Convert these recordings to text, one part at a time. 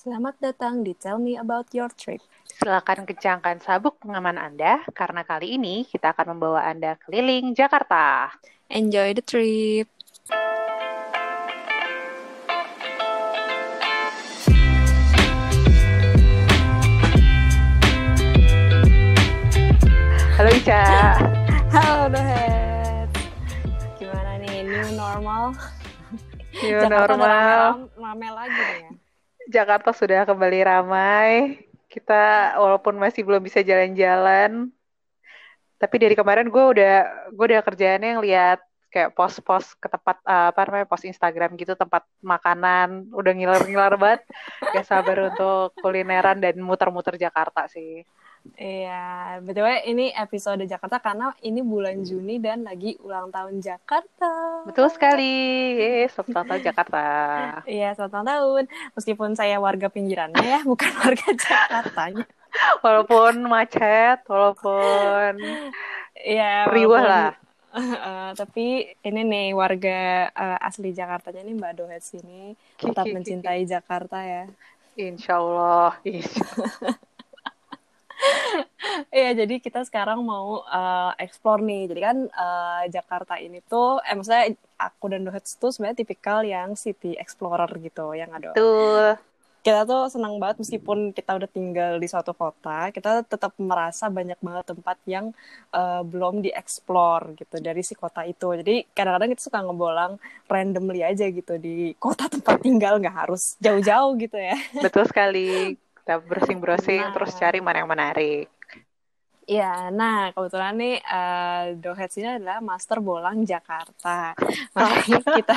Selamat datang di Tell Me About Your Trip. Silakan kencangkan sabuk pengaman Anda, karena kali ini kita akan membawa Anda keliling Jakarta. Enjoy the trip. Halo Ica. Halo Dohet. Gimana nih, new normal? New Jakarta normal. rame, rame lagi nih ya. Jakarta sudah kembali ramai. Kita walaupun masih belum bisa jalan-jalan, tapi dari kemarin gue udah gue udah kerjaannya yang lihat kayak post-post ke tempat eh, apa namanya post Instagram gitu tempat makanan. Udah ngiler-ngiler banget. Gak sabar untuk kulineran dan muter-muter Jakarta sih Iya, btw ini episode Jakarta karena ini bulan Juni dan lagi ulang tahun Jakarta. betul sekali selamat ulang tahun Jakarta Iya, selamat ulang tahun. Meskipun saya warga pinggirannya ya, bukan warga Jakartanya. walaupun macet walaupun Iya, riwah lah Eh, tapi ini nih warga eh, asli Jakartanya nih Mbak Dohet sini tetap mencintai Jakarta ya. Insya Allah Insya Iya, jadi kita sekarang mau eh, explore nih. Jadi kan eh, Jakarta ini tuh, eh maksudnya aku dan Dohet tuh sebenarnya tipikal yang city explorer gitu, yang ada. Betul Kita tuh senang banget meskipun kita udah tinggal di suatu kota, kita tetap merasa banyak banget tempat yang eh, belum dieksplor gitu dari si kota itu. Jadi kadang-kadang kita suka ngebolang randomly aja gitu di kota tempat tinggal, nggak harus jauh-jauh gitu ya. Betul sekali Kita browsing-browsing Nah. Terus cari mana yang menarik Iya, nah kebetulan nih eh Doheads ini adalah Master Bolang Jakarta. Makanya kita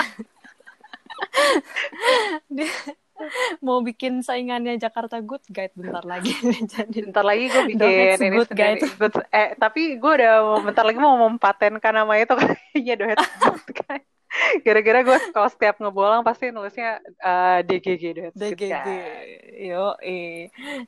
Dia mau bikin saingannya Jakarta Good Guide bentar lagi. Jadi Bentar lagi gue bikin Doheads ini Good. Guide. Good- eh, Tapi gue udah Bentar lagi mau mempatenkan nama itu Kayaknya Doheads Good Guide. Gara-gara gue kalau setiap ngebolang Pasti nulisnya eh, DGG Good DGG. Guide. Yo.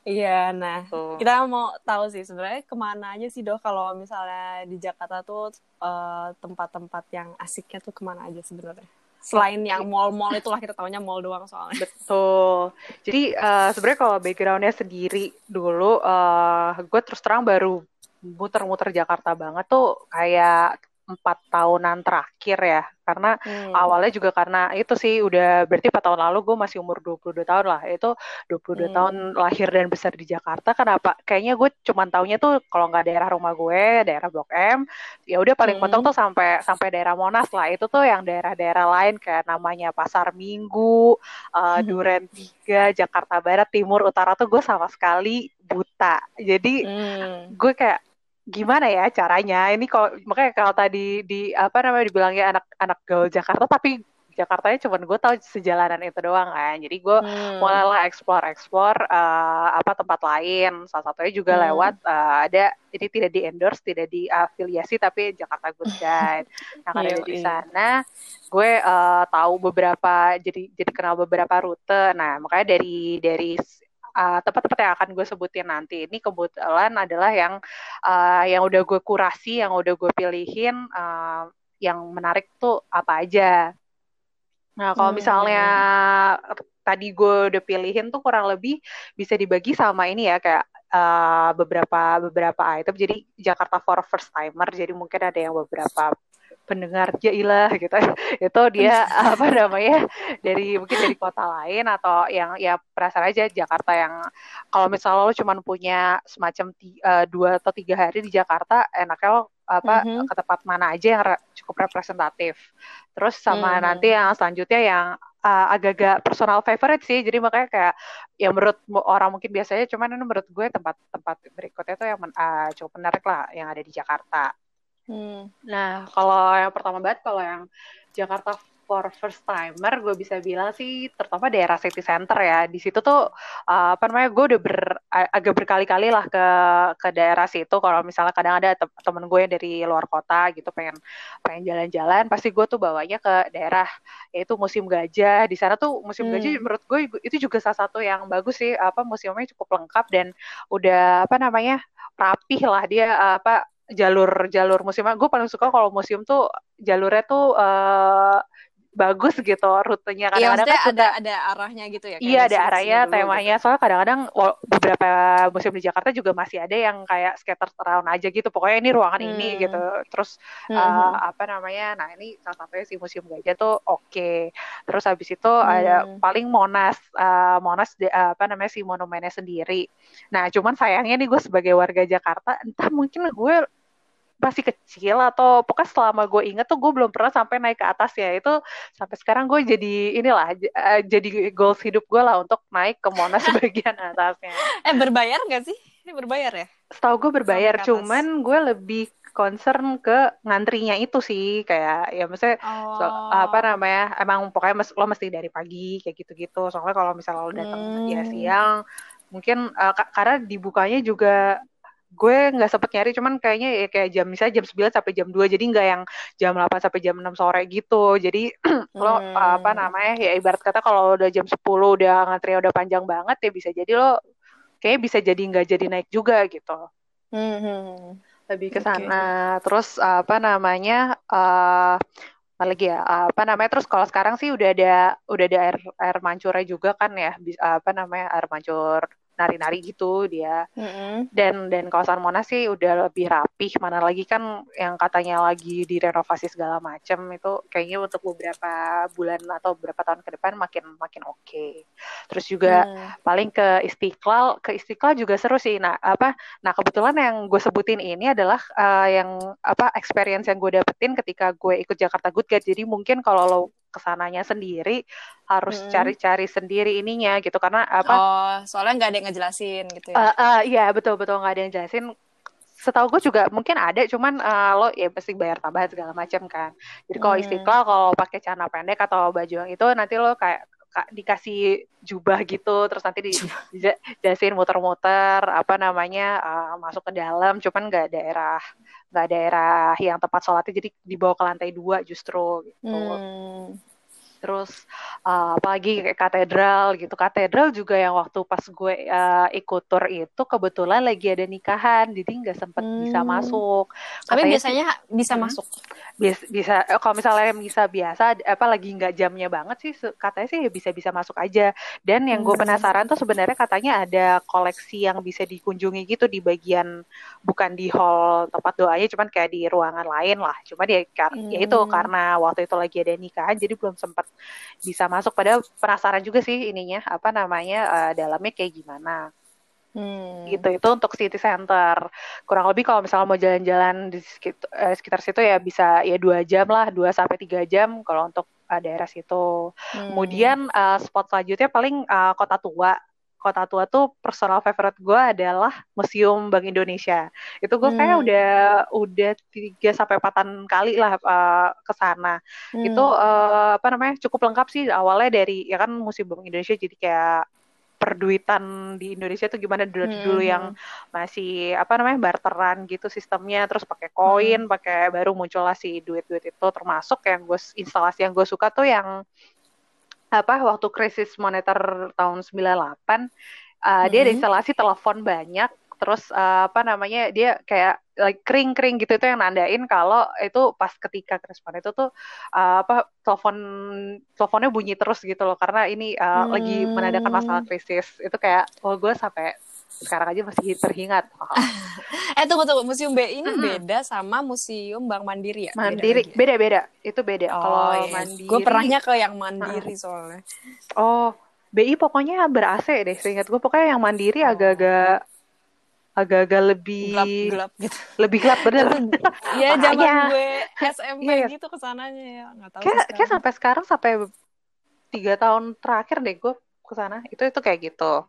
Iya, nah Tuh. kita mau tahu sih sebenarnya ke mana aja sih Doh kalau misalnya di Jakarta tuh eh, tempat-tempat yang asiknya tuh ke mana aja sebenarnya? Selain yang mall-mall itulah kita taunya mall doang soalnya. Betul. Jadi eh, sebenarnya kalau backgroundnya sendiri dulu, eh gue terus terang baru muter-muter Jakarta banget tuh kayak empat tahunan terakhir ya. Karena Hmm. awalnya juga karena itu sih udah berarti 4 tahun lalu gue masih umur 22 tahun lah. Itu 22 Hmm. tahun lahir dan besar di Jakarta. Kenapa? Kayaknya gue cuman taunya tuh kalau nggak daerah rumah gue, daerah Blok M, ya udah paling Hmm. mentok tuh sampai sampai daerah Monas lah. Itu tuh yang daerah-daerah lain kayak namanya Pasar Minggu, uh, Duren Tiga, Jakarta Barat, Timur, Utara tuh gue sama sekali buta. Jadi Hmm. gue kayak gimana ya caranya? Ini kalau makanya kalau tadi di apa namanya dibilangnya anak-anak gaul Jakarta, tapi Jakartanya cuman gue tahu sejalanan itu doang kan. Jadi gue Hmm. mulailah explore explore uh, apa tempat lain. Salah satunya juga Hmm. lewat uh, ada ini tidak di endorse, tidak diafiliasi tapi Jakarta Good Guide. Nah karena di sana gue uh, tahu beberapa jadi jadi kenal beberapa rute. Nah makanya dari dari uh, tempat-tempat yang akan gue sebutin nanti ini kebetulan adalah yang uh, yang udah gue kurasi, yang udah gue pilihin uh, yang menarik tuh apa aja. Nah, kalau Hmm. misalnya tadi gue udah pilihin tuh kurang lebih bisa dibagi sama ini ya kayak uh, beberapa beberapa item. Jadi Jakarta for first timer. Jadi mungkin ada yang beberapa pendengar jailah gitu. Itu dia apa namanya dari mungkin dari kota lain atau yang ya perasaan aja Jakarta yang kalau misalnya lo cuma punya semacam ti- uh, dua atau tiga hari di Jakarta, enaknya lo apa Mhm. ke tempat mana aja yang re- cukup representatif. Terus sama Mhm. nanti yang selanjutnya yang uh, agak-agak personal favorite sih. Jadi makanya kayak ya menurut orang mungkin biasanya cuman ini menurut gue tempat-tempat berikutnya tuh yang men- uh, cukup menarik lah yang ada di Jakarta. Hmm. Nah, kalau yang pertama banget, kalau yang Jakarta for first timer, gue bisa bilang sih, terutama daerah city center ya. Di situ tuh, uh, apa namanya, gue udah ber, agak berkali-kali lah ke ke daerah situ. Kalau misalnya kadang ada te- temen gue yang dari luar kota gitu, pengen pengen jalan-jalan, pasti gue tuh bawanya ke daerah yaitu Museum Gajah. Di sana tuh Museum Hmm. Gajah menurut gue itu juga salah satu yang bagus sih, apa museumnya cukup lengkap dan udah apa namanya rapih lah dia apa jalur jalur museumnya gue paling suka kalau museum tuh jalurnya tuh eh, bagus gitu rutenya kadang-kadang iya, kan ada ada arahnya gitu ya iya ada arahnya temanya gitu. soalnya kadang-kadang beberapa museum di Jakarta juga masih ada yang kayak skater around aja gitu pokoknya ini ruangan hmm. ini gitu terus hmm. uh, apa namanya nah ini salah satunya si museum gajah tuh oke okay. terus habis itu hmm. ada paling Monas uh, Monas uh, apa namanya si monumennya sendiri nah cuman sayangnya nih gue sebagai warga Jakarta entah mungkin gue masih kecil atau pokoknya selama gue inget tuh gue belum pernah sampai naik ke atas ya itu sampai sekarang gue jadi inilah uh, jadi goals hidup gue lah untuk naik ke Monas bagian atasnya. Eh berbayar gak sih? Ini berbayar ya? Setahu gue berbayar, cuman gue lebih concern ke ngantrinya itu sih kayak ya maksudnya oh. so, apa namanya emang pokoknya mes, lo mesti dari pagi kayak gitu-gitu soalnya kalau misalnya lo datang hmm. ya siang mungkin uh, karena dibukanya juga gue nggak sempet nyari cuman kayaknya ya kayak jam misalnya jam 9 sampai jam 2 jadi nggak yang jam 8 sampai jam 6 sore gitu jadi hmm. lo apa namanya ya ibarat kata kalau udah jam 10 udah ngantri udah panjang banget ya bisa jadi lo kayak bisa jadi nggak jadi naik juga gitu hmm. lebih ke sana okay. terus apa namanya uh, apa lagi ya apa namanya terus kalau sekarang sih udah ada udah ada air air mancurnya juga kan ya apa namanya air mancur nari-nari gitu dia mm-hmm. dan dan kawasan Monas sih udah lebih rapih mana lagi kan yang katanya lagi direnovasi segala macam itu kayaknya untuk beberapa bulan atau beberapa tahun ke depan makin makin oke okay. terus juga mm. paling ke Istiqlal ke Istiqlal juga seru sih nah apa nah kebetulan yang gue sebutin ini adalah uh, yang apa experience yang gue dapetin ketika gue ikut Jakarta Good Guide jadi mungkin kalau lo ke sananya sendiri harus cari-cari hmm. sendiri ininya gitu. Karena apa? Oh soalnya nggak ada yang ngejelasin gitu ya? Uh, uh, iya betul betul. Nggak ada yang jelasin. Setahu gue juga mungkin ada cuman uh, lo ya pasti bayar tambahan segala macam kan. Jadi kalau hmm. istiqlal kalau pakai celana pendek atau baju yang itu nanti lo kayak dikasih jubah gitu terus nanti dijelasin muter-muter apa namanya uh, masuk ke dalam cuman nggak daerah nggak daerah yang tempat sholatnya jadi dibawa ke lantai dua justru gitu. Hmm terus uh, apalagi kayak katedral gitu katedral juga yang waktu pas gue uh, ikut tour itu kebetulan lagi ada nikahan jadi nggak sempet hmm. bisa masuk Katanya tapi biasanya bisa hmm, masuk bisa, bisa eh, kalau misalnya bisa biasa apa lagi nggak jamnya banget sih katanya sih bisa bisa masuk aja dan yang gue hmm. penasaran tuh sebenarnya katanya ada koleksi yang bisa dikunjungi gitu di bagian bukan di hall tempat doanya cuman kayak di ruangan lain lah cuma dia hmm. ya itu hmm. karena waktu itu lagi ada nikahan jadi belum sempat bisa masuk. Padahal penasaran juga sih ininya apa namanya uh, dalamnya kayak gimana. Hmm. gitu itu untuk city center. Kurang lebih kalau misalnya mau jalan-jalan di sekitar, eh, sekitar situ ya bisa ya dua jam lah dua sampai tiga jam kalau untuk uh, daerah situ. Hmm. kemudian uh, spot selanjutnya paling uh, kota tua kota tua tuh personal favorite gue adalah Museum Bank Indonesia. Itu gue hmm. kayak udah udah tiga sampai empatan kali lah uh, ke sana. Hmm. Itu uh, apa namanya cukup lengkap sih awalnya dari ya kan Museum Bank Indonesia jadi kayak perduitan di Indonesia tuh gimana dulu hmm. dulu yang masih apa namanya barteran gitu sistemnya terus pakai koin hmm. pakai baru muncullah si duit-duit itu termasuk yang gue instalasi yang gue suka tuh yang apa waktu krisis moneter tahun 98 uh, hmm. dia ada instalasi telepon banyak terus uh, apa namanya dia kayak like kering kering gitu itu yang nandain kalau itu pas ketika krisis itu tuh uh, apa telepon teleponnya bunyi terus gitu loh karena ini uh, hmm. lagi menandakan masalah krisis itu kayak oh gue sampai sekarang aja masih terhingat. Oh. eh tunggu tunggu museum B ini mm -hmm. beda sama museum Bank Mandiri ya? Mandiri beda ya? beda, itu beda. Oh, Kalau iya. Mandiri, gue pernahnya ke yang Mandiri uh. soalnya. Oh BI pokoknya ber AC deh, seingat gue pokoknya yang Mandiri agak-agak agak-agak lebih gelap, gelap gitu. Lebih gelap bener. Iya zaman ya. gue SMP yeah. gitu ke sananya ya, nggak tahu. Kayak, kayak sampai sekarang sampai tiga tahun terakhir deh gue ke sana itu itu kayak gitu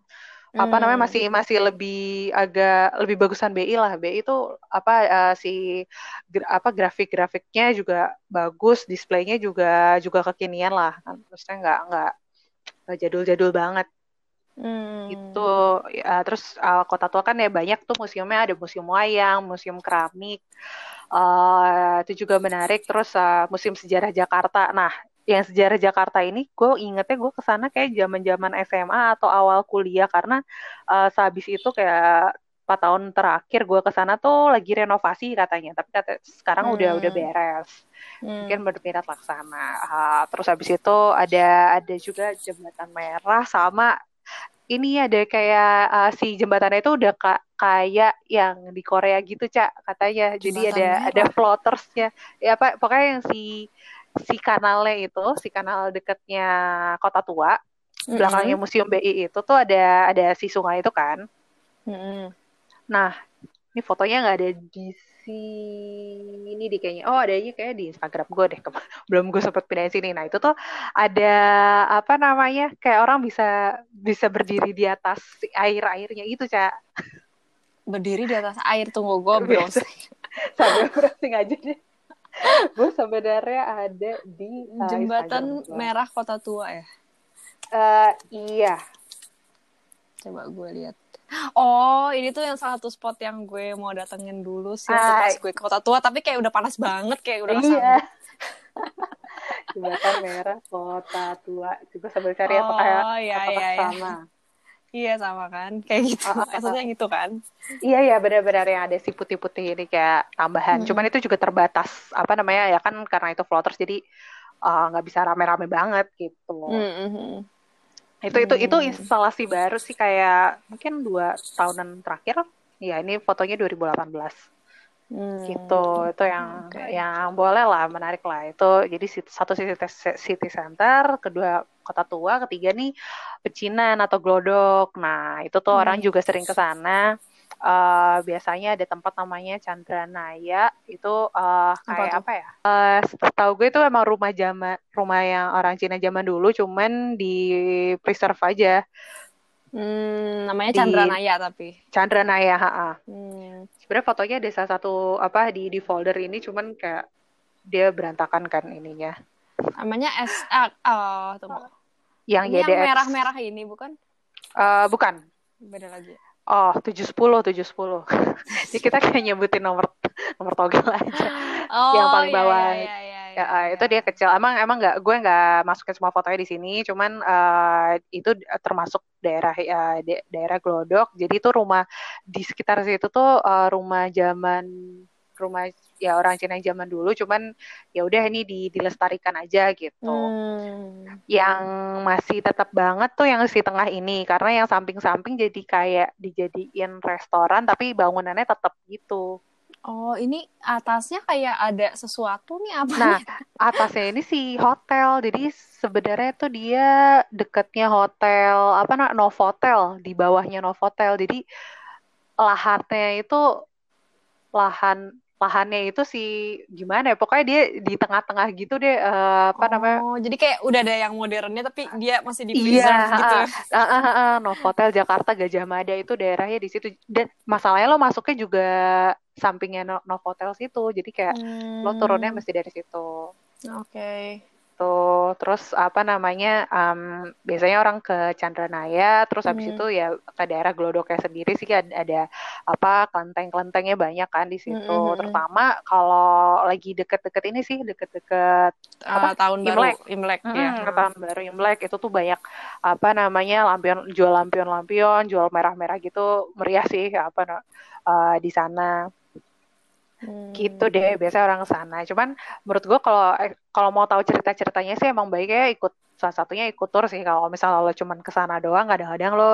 apa namanya hmm. masih masih lebih agak lebih bagusan BI lah. BI itu apa uh, si gra, apa grafik-grafiknya juga bagus displaynya juga juga kekinian lah. Kan maksudnya nggak nggak jadul-jadul banget hmm. itu ya, terus uh, kota tua kan ya banyak tuh museumnya ada museum wayang museum keramik uh, itu juga menarik. Terus uh, museum sejarah Jakarta. Nah yang sejarah Jakarta ini gue ingetnya gue ke sana kayak zaman zaman SMA atau awal kuliah. Karena uh, sehabis itu kayak empat tahun terakhir gue ke sana tuh lagi renovasi katanya. Tapi kata sekarang hmm. udah udah beres. Hmm. mungkin berpindah laksana. Uh, terus habis itu ada ada juga jembatan merah sama ini ada kayak uh, si jembatannya itu udah ka kayak yang di Korea gitu cak katanya jadi ada merah. ada floatersnya ya apa pokoknya yang si si kanalnya itu si kanal dekatnya kota tua mm-hmm. belakangnya museum BI itu tuh ada ada si sungai itu kan mm-hmm Nah, ini fotonya nggak ada di sini di kayaknya. Oh, adanya kayak di Instagram gue deh. Belum gue sempet pindahin sini. Nah, itu tuh ada apa namanya? Kayak orang bisa bisa berdiri di atas air-airnya itu, Cak. Berdiri di atas air tunggu gue browsing. Sampai browsing aja deh. gue sebenarnya ada di uh, jembatan merah kota tua ya. Uh, iya. Coba gue lihat. Oh, ini tuh yang salah satu spot yang gue mau datengin dulu sih pas gue ke kota tua, tapi kayak udah panas banget, kayak udah iya. Jembatan merah kota tua. Coba sambil cari oh, apakah iya, apakah iya, sama. Iya. iya sama kan, kayak gitu. Oh, Maksudnya gitu kan? Iya iya benar-benar yang ada si putih-putih ini kayak tambahan. Hmm. Cuman itu juga terbatas apa namanya ya kan karena itu floaters jadi nggak uh, bisa rame-rame banget gitu. Hmm, hmm, hmm itu itu itu hmm. instalasi baru sih kayak mungkin dua tahunan terakhir ya ini fotonya 2018 hmm. gitu itu yang okay. yang boleh lah menarik lah itu jadi satu city, city center kedua kota tua ketiga nih pecinan atau glodok nah itu tuh hmm. orang juga sering ke sana uh, biasanya ada tempat namanya Chandra Naya itu uh, kayak apa, apa ya? Uh, setahu gue itu emang rumah zaman rumah yang orang Cina zaman dulu, cuman di preserve aja. Hmm, namanya Chandra Naya tapi. Chandra Naya, ha hmm. Sebenarnya fotonya ada salah satu apa di di folder ini, cuman kayak dia berantakan kan ininya. Namanya S A oh, tunggu. Yang ini YDX. yang merah-merah ini bukan? Uh, bukan. Beda lagi. Oh, tujuh sepuluh, tujuh sepuluh. Jadi kita kayak nyebutin nomor nomor togel aja. Oh, yang paling iya, bawah. Iya, iya, iya, ya, uh, itu dia kecil. Emang emang nggak gue nggak masukin semua fotonya di sini, cuman uh, itu termasuk daerah uh, daerah Glodok. Jadi itu rumah di sekitar situ tuh uh, rumah zaman rumah ya orang Cina zaman dulu cuman ya udah ini di, dilestarikan aja gitu hmm. yang masih tetap banget tuh yang si tengah ini karena yang samping-samping jadi kayak dijadiin restoran tapi bangunannya tetap gitu Oh, ini atasnya kayak ada sesuatu nih apa? Nah, atasnya ini si hotel. Jadi sebenarnya tuh dia deketnya hotel apa nak Novotel di bawahnya Novotel. Jadi lahannya itu lahan lahannya itu si gimana ya? Pokoknya dia di tengah-tengah gitu deh uh, apa oh, namanya jadi kayak udah ada yang modernnya tapi dia masih di iya, iya, gitu. uh, uh, uh, uh, Novotel Jakarta Gajah Mada itu daerahnya di situ. Dan masalahnya lo masuknya juga sampingnya Novotel situ. Jadi kayak hmm. lo turunnya mesti dari situ. Oke. okay gitu. Terus apa namanya? Um, biasanya orang ke Chandranaya, terus habis hmm. itu ya ke daerah Glodoknya sendiri sih ada, ada apa kelenteng-kelentengnya banyak kan di situ. Hmm. Terutama kalau lagi deket-deket ini sih, deket-deket uh, apa tahun Imlek. baru Imlek hmm, ya. tahun baru Imlek itu tuh banyak apa namanya lampion jual lampion-lampion, jual merah-merah gitu meriah sih apa uh, di sana. Hmm. Gitu deh, biasanya orang sana. Cuman menurut gue kalau eh, kalau mau tahu cerita-ceritanya sih emang baiknya ikut salah satunya ikut tur sih. Kalau misalnya lo cuman ke sana doang, kadang-kadang lo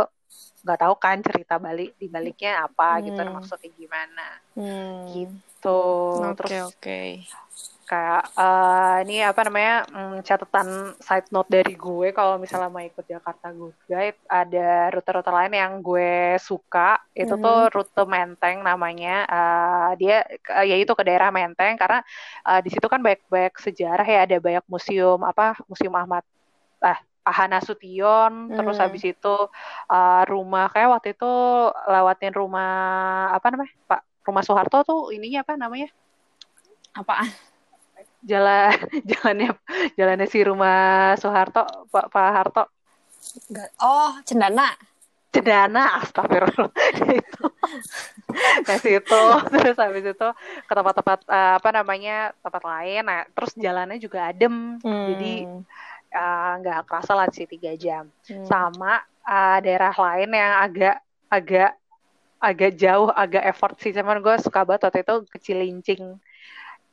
nggak tahu kan cerita balik di baliknya apa gitu, hmm. gitu maksudnya gimana. Hmm. Gitu. Oke, okay, oke. Okay kayak uh, ini apa namanya um, catatan side note dari gue kalau misalnya mau ikut Jakarta Good Guide ada rute-rute lain yang gue suka itu mm -hmm. tuh rute Menteng namanya uh, dia uh, yaitu ke daerah Menteng karena uh, di situ kan banyak-banyak sejarah ya ada banyak museum apa museum Ahmad ah Ahana Sution, hmm. terus habis itu uh, rumah kayak waktu itu lewatin rumah apa namanya Pak rumah Soeharto tuh ininya apa namanya? Apaan? Jalan jalannya jalannya si rumah Soeharto Pak Pak Harto. Oh Cendana. Cendana astagfirullah. Itu ke situ terus habis itu ke tempat-tempat uh, apa namanya tempat lain. Nah terus jalannya juga adem. Hmm. jadi eh, nggak uh, kerasa lah sih tiga jam. Hmm. sama uh, daerah lain yang agak agak agak jauh agak effort sih. Cuman gue suka banget waktu itu ke Cilincing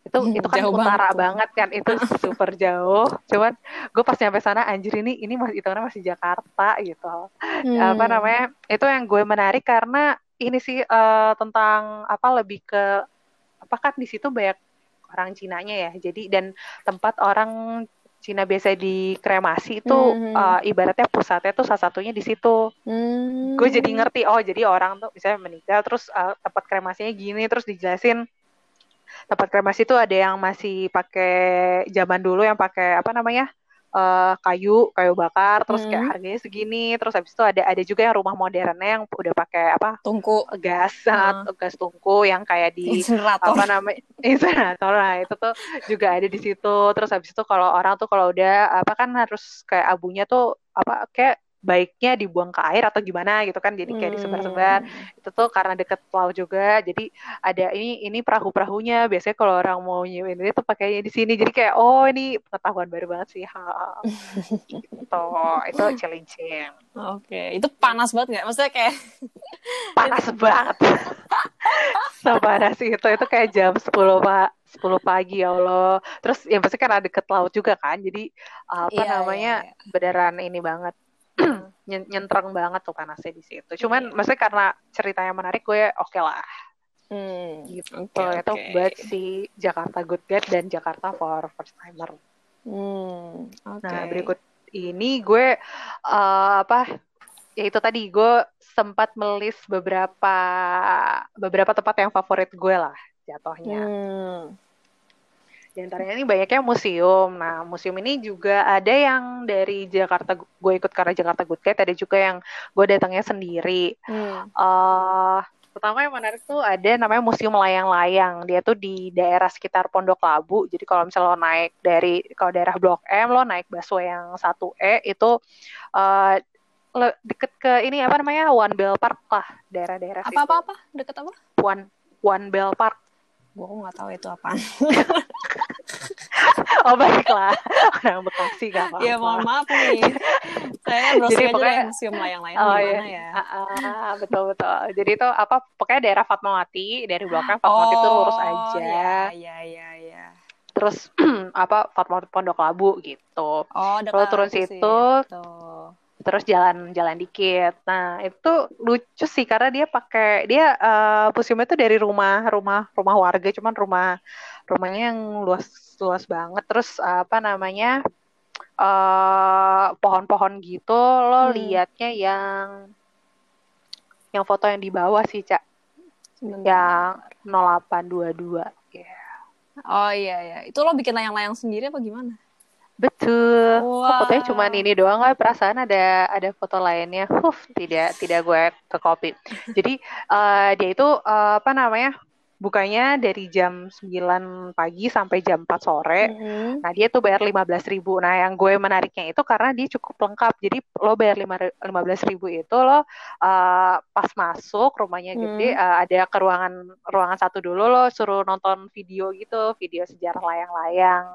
itu itu kan Jauh utara banget banget, kan itu super jauh cuman gue pas nyampe sana anjir ini ini masih itu masih Jakarta gitu apa Hmm. namanya itu yang gue menarik karena ini sih eh, tentang apa lebih ke apa kan di situ banyak orang Cinanya ya jadi dan tempat orang Cina biasa dikremasi itu Mhm. eh, ibaratnya pusatnya tuh salah satunya di situ Hmm. gue jadi ngerti oh jadi orang tuh misalnya meninggal terus eh, tempat kremasinya gini terus dijelasin tempat kremasi itu ada yang masih pakai zaman dulu yang pakai apa namanya eh, kayu kayu bakar terus kayak Hmm. harganya segini terus habis itu ada ada juga yang rumah modernnya yang udah pakai apa Tungku. gas atau gas tungku yang kayak di Insinerator. apa namanya insinerator nah itu tuh juga ada di situ terus habis itu kalau orang tuh kalau udah apa kan harus kayak abunya tuh apa kayak baiknya dibuang ke air atau gimana gitu kan jadi kayak disebar-sebar. Hmm. itu tuh karena deket laut juga jadi ada ini ini perahu-perahunya. Biasanya kalau orang mau ini tuh pakainya di sini. Jadi kayak oh ini pengetahuan baru banget sih. Ha gitu. Itu challenging Oke, itu panas banget nggak? Maksudnya kayak panas banget. Sepanas itu. Itu kayak jam 10 pak 10 pagi ya Allah. Terus ya pasti karena deket laut juga kan jadi apa Iya, namanya iya, iya. beneran ini banget Nyen- nyentreng banget tuh panasnya di situ cuman Iya. maksudnya karena ceritanya menarik gue oke lah Hmm, gitu oke, itu oke. buat si Jakarta Good Guide dan Jakarta for First Timer Hmm, oke. nah berikut ini gue eh, apa ya itu tadi gue sempat melis beberapa beberapa tempat yang favorit gue lah jatuhnya Hmm. Di antaranya ini banyaknya museum nah museum ini juga ada yang dari Jakarta gue ikut karena Jakarta Good Guide ada juga yang gue datangnya sendiri Hmm. eh pertama yang menarik tuh ada namanya Museum Layang-Layang. Dia tuh di daerah sekitar Pondok Labu. Jadi kalau misalnya lo naik dari kalau daerah Blok M, lo naik busway yang 1E itu eh le- deket ke ini apa namanya One Bell Park lah daerah-daerah Apa situ. apa apa? Deket apa? One One Bell Park. Gue nggak tahu itu apaan. Oh baiklah orang Bekasi gak apa-apa. ya mohon maaf nih. Saya browsing Jadi aja pokoknya- museum layang-layang Oh iya, ya. Ah, ah, betul betul. Jadi itu apa? Pokoknya daerah Fatmawati dari Blok M Fatmawati itu lurus aja. Iya, iya, iya, iya. Terus apa Fatmawati Pondok Labu gitu. Oh, Kalau turun situ. situ, terus jalan-jalan dikit. Nah, itu lucu sih karena dia pakai dia eh museumnya tuh dari rumah rumah rumah warga, cuman rumah rumahnya yang luas luas banget. Terus apa namanya? eh pohon-pohon gitu lo Hmm. liatnya yang yang foto yang di bawah sih, Cak. Sebentar. Yang 0822. Ya. Oh iya iya. Itu lo bikin layang-layang sendiri apa gimana? Betul. Kok Wow. fotonya cuma ini doang lah, perasaan ada ada foto lainnya. Huh, tidak tidak gue ke copy. Jadi eh, dia itu eh, apa namanya? Bukanya dari jam 9 pagi sampai jam 4 sore. Mhm. Nah, dia tuh bayar 15.000 ribu. Nah, yang gue menariknya itu karena dia cukup lengkap. Jadi lo bayar 15.000 ribu itu lo eh, pas masuk rumahnya gede, Hmm. eh, ada ke ruangan ruangan satu dulu lo suruh nonton video gitu, video sejarah layang-layang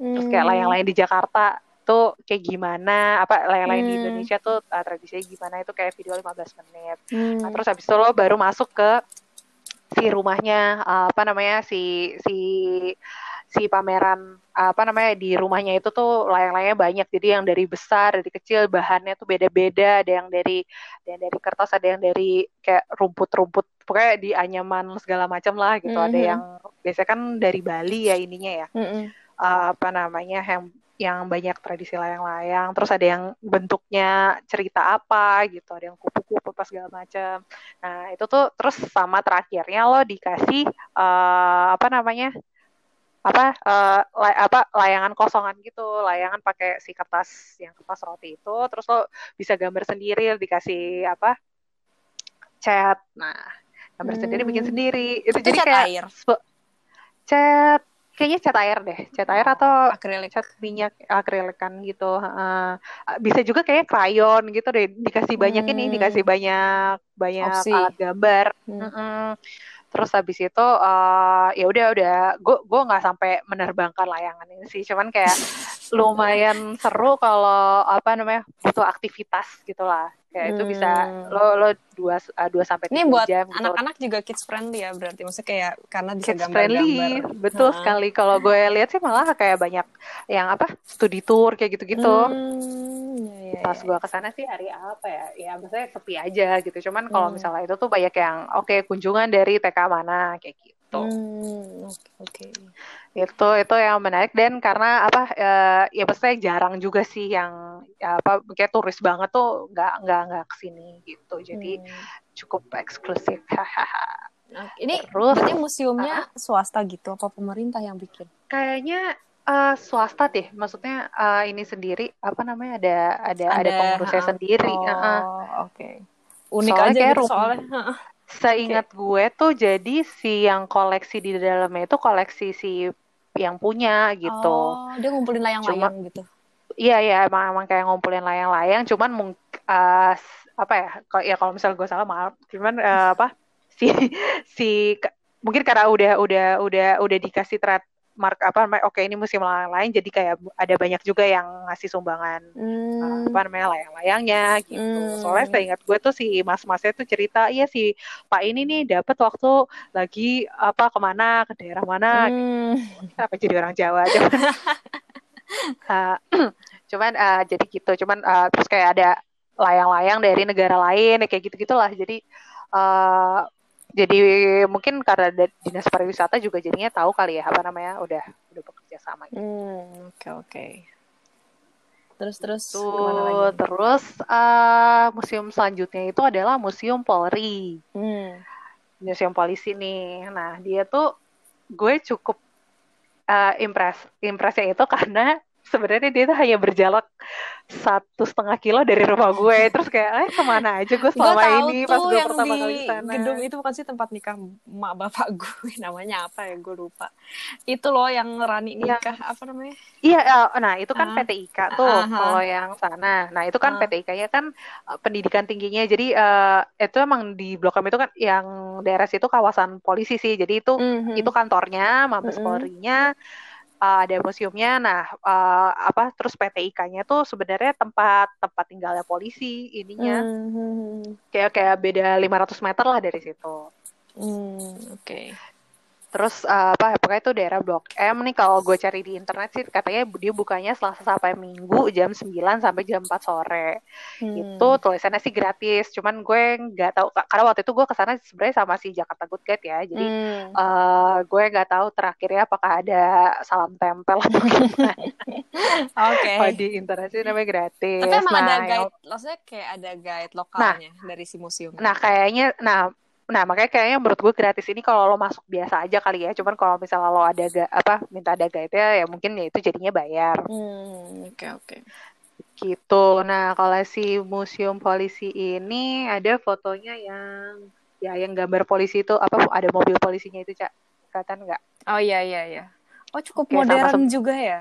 terus kayak Hmm. layang-layang di Jakarta tuh kayak gimana apa layang-layang di Hmm. Indonesia tuh uh, tradisinya gimana itu kayak video 15 menit Hmm. nah terus habis itu lo baru masuk ke si rumahnya uh, apa namanya si si si pameran uh, apa namanya di rumahnya itu tuh layang-layangnya banyak. Jadi yang dari besar dari kecil bahannya tuh beda-beda. Ada yang dari ada yang dari kertas ada yang dari kayak rumput-rumput. Pokoknya di anyaman segala macam lah gitu. Ada Mhm. yang biasanya kan dari Bali ya ininya ya. Mhm. uh, apa namanya yang yang banyak tradisi layang-layang terus ada yang bentuknya cerita apa gitu ada yang kupu-kupu apa segala macam nah itu tuh terus sama terakhirnya lo dikasih uh, apa namanya apa uh, lay- apa layangan kosongan gitu. Layangan pakai si kertas yang kertas roti itu terus lo bisa gambar sendiri dikasih apa cat. Nah gambar sendiri bikin Hmm. sendiri. Itu, Itu jadi cat kayak air? cat kayaknya cat air deh cat air atau akrilik. cat minyak akrilik kan gitu heeh. bisa juga kayak krayon gitu deh dikasih banyak ini Hmm. dikasih banyak banyak Opsi. alat gambar Hmm. Mm-mm. terus habis itu eh, ya udah udah gue gue nggak sampai menerbangkan layangan ini sih cuman kayak lumayan seru kalau apa namanya butuh aktivitas gitulah kayak itu bisa Hmm. lo lo dua uh, dua sampai Ini buat jam gitu. anak-anak juga kids friendly ya berarti. Maksudnya kayak karena bisa kids friendly gambar-gambar. betul Ha. sekali kalau gue lihat sih malah kayak banyak yang apa studi tour kayak gitu-gitu Hmm, ya, ya, pas ya. gue ke sana sih hari apa ya ya maksudnya sepi aja gitu cuman kalau Hmm. misalnya itu tuh banyak yang oke kunjungan dari TK mana kayak gitu Hmm, oke oke. itu itu yang menarik dan karena apa eh, ya maksudnya jarang juga sih yang ya, apa kayak turis banget tuh nggak nggak nggak ke sini gitu jadi Hmm. cukup eksklusif Oke, Ini Terus, berarti museumnya swasta gitu apa pemerintah yang bikin? kayaknya eh, swasta deh maksudnya eh, ini sendiri apa namanya ada ada ada, Ada, pengurusnya ha. sendiri Oh, Heeh. oke. Unik Soalnya aja kayak gitu soalnya. Seingat gue tuh jadi si yang koleksi di dalamnya itu koleksi si yang punya gitu. Oh, dia ngumpulin layang-layang gitu. Iya ya emang emang kayak ngumpulin layang-layang cuman mung s- apa ya kalau ya kalau misalnya gue salah maaf cuman eh, apa si si mungkin karena udah udah udah udah dikasih trademark apa namanya oke ini museum layang-layang jadi kayak ada banyak juga yang ngasih sumbangan Hmm. apa namanya layang-layangnya gitu. Hmm. Soalnya saya ingat gue tuh si mas-masnya tuh cerita, iya si Pak ini nih dapat waktu lagi apa ke mana ke daerah mana. Hmm. Kenapa jadi orang Jawa? Uh, cuman uh, jadi gitu. Cuman uh, terus kayak ada layang-layang dari negara lain kayak gitu-gitulah. Jadi uh, jadi mungkin karena dinas pariwisata juga jadinya tahu kali ya apa namanya udah udah bekerja sama gitu. Hmm, oke oke. Terus terus Tuh, ke mana lagi? terus uh, museum selanjutnya itu adalah Museum Polri. Hmm. museum polisi nih. Nah, dia tuh gue cukup uh, impress impresnya itu karena sebenarnya dia tuh hanya berjalan satu setengah kilo dari rumah gue. Terus kayak, eh ke mana aja gue selama tahu ini pas gue yang pertama kali sana. gedung itu bukan sih tempat nikah mak bapak gue namanya apa ya gue lupa. Itu loh yang Rani Yang- nikah apa namanya? Iya, eh, nah itu kan Ah. PTIK tuh Ah, ah. kalau yang sana. Nah itu kan Ah. PTIK-nya kan eh, pendidikan tingginya. Jadi eh, itu emang di Blok M itu kan yang daerah situ kawasan polisi sih. Jadi itu Mhm. itu kantornya Mabes Mm-mm. Polri-nya uh, ada museumnya nah uh, apa terus PTIK-nya tuh sebenarnya tempat tempat tinggalnya polisi ininya Mhm. kayak kayak beda 500 meter lah dari situ Hmm, oke. Terus uh, apa pokoknya itu daerah Blok M nih kalau gue cari di internet sih katanya dia bukanya Selasa sampai Minggu jam 9 sampai jam 4 sore Hmm. itu tulisannya sih gratis cuman gue nggak tahu karena waktu itu gue ke sana sebenarnya sama si Jakarta Good Guide ya jadi Hmm. eh gue nggak tahu terakhirnya apakah ada salam tempel atau gimana Oke. kalau di internet sih namanya gratis Tapi emang nah, ada guide, maksudnya kayak ada guide lokalnya dari si museum. nah kayaknya nah nah makanya kayaknya menurut gue gratis ini kalau lo masuk biasa aja kali ya. Cuman kalau misalnya lo ada ga, apa minta ada guide ya ya mungkin ya itu jadinya bayar. Hmm, oke oke. gitu. Nah kalau si museum polisi ini ada fotonya yang ya yang gambar polisi itu apa ada mobil polisinya itu cak. Kelihatan nggak? Oh iya iya iya. Oh cukup sama modern sem- juga ya.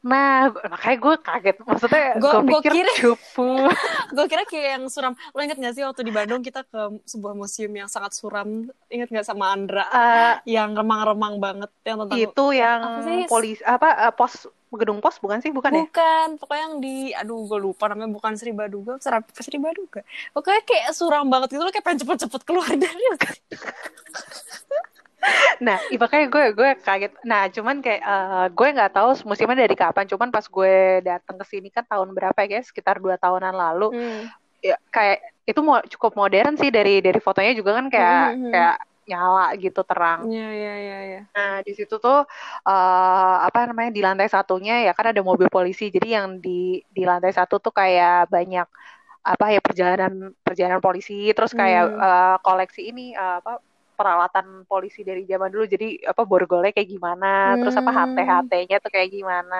Nah, makanya gue kaget. Maksudnya gue pikir kira- cupu. Gue kira kayak yang suram. Lo inget gak sih waktu di Bandung kita ke sebuah museum yang sangat suram? Ingat gak sama Andra? Eh, Yang remang-remang banget yang tentang itu yang Apa sih? polisi apa eh, pos gedung pos bukan sih bukan ya? Bukan, pokoknya yang di, aduh gue lupa namanya bukan Sri Baduga, Sri, Sri Baduga. Pokoknya kayak suram banget gitu, lo kayak pengen cepet-cepet keluar dari Nah, makanya gue gue kaget. Nah, cuman kayak eh, gue nggak tahu musimnya dari kapan. Cuman pas gue datang ke sini kan tahun berapa ya guys? Sekitar dua tahunan lalu. Hmm. Ya, kayak itu mo cukup modern sih dari dari fotonya juga kan kayak Hmm, hmm, hmm. kayak nyala gitu terang. Iya, iya, iya. iya. Nah, di situ tuh eh, apa namanya di lantai satunya ya kan ada mobil polisi. Jadi yang di di lantai satu tuh kayak banyak apa ya perjalanan perjalanan polisi, terus kayak Hmm. eh, koleksi ini eh, apa peralatan polisi dari zaman dulu. Jadi apa borgolnya kayak gimana, terus apa Hmm. HT-HT-nya tuh kayak gimana.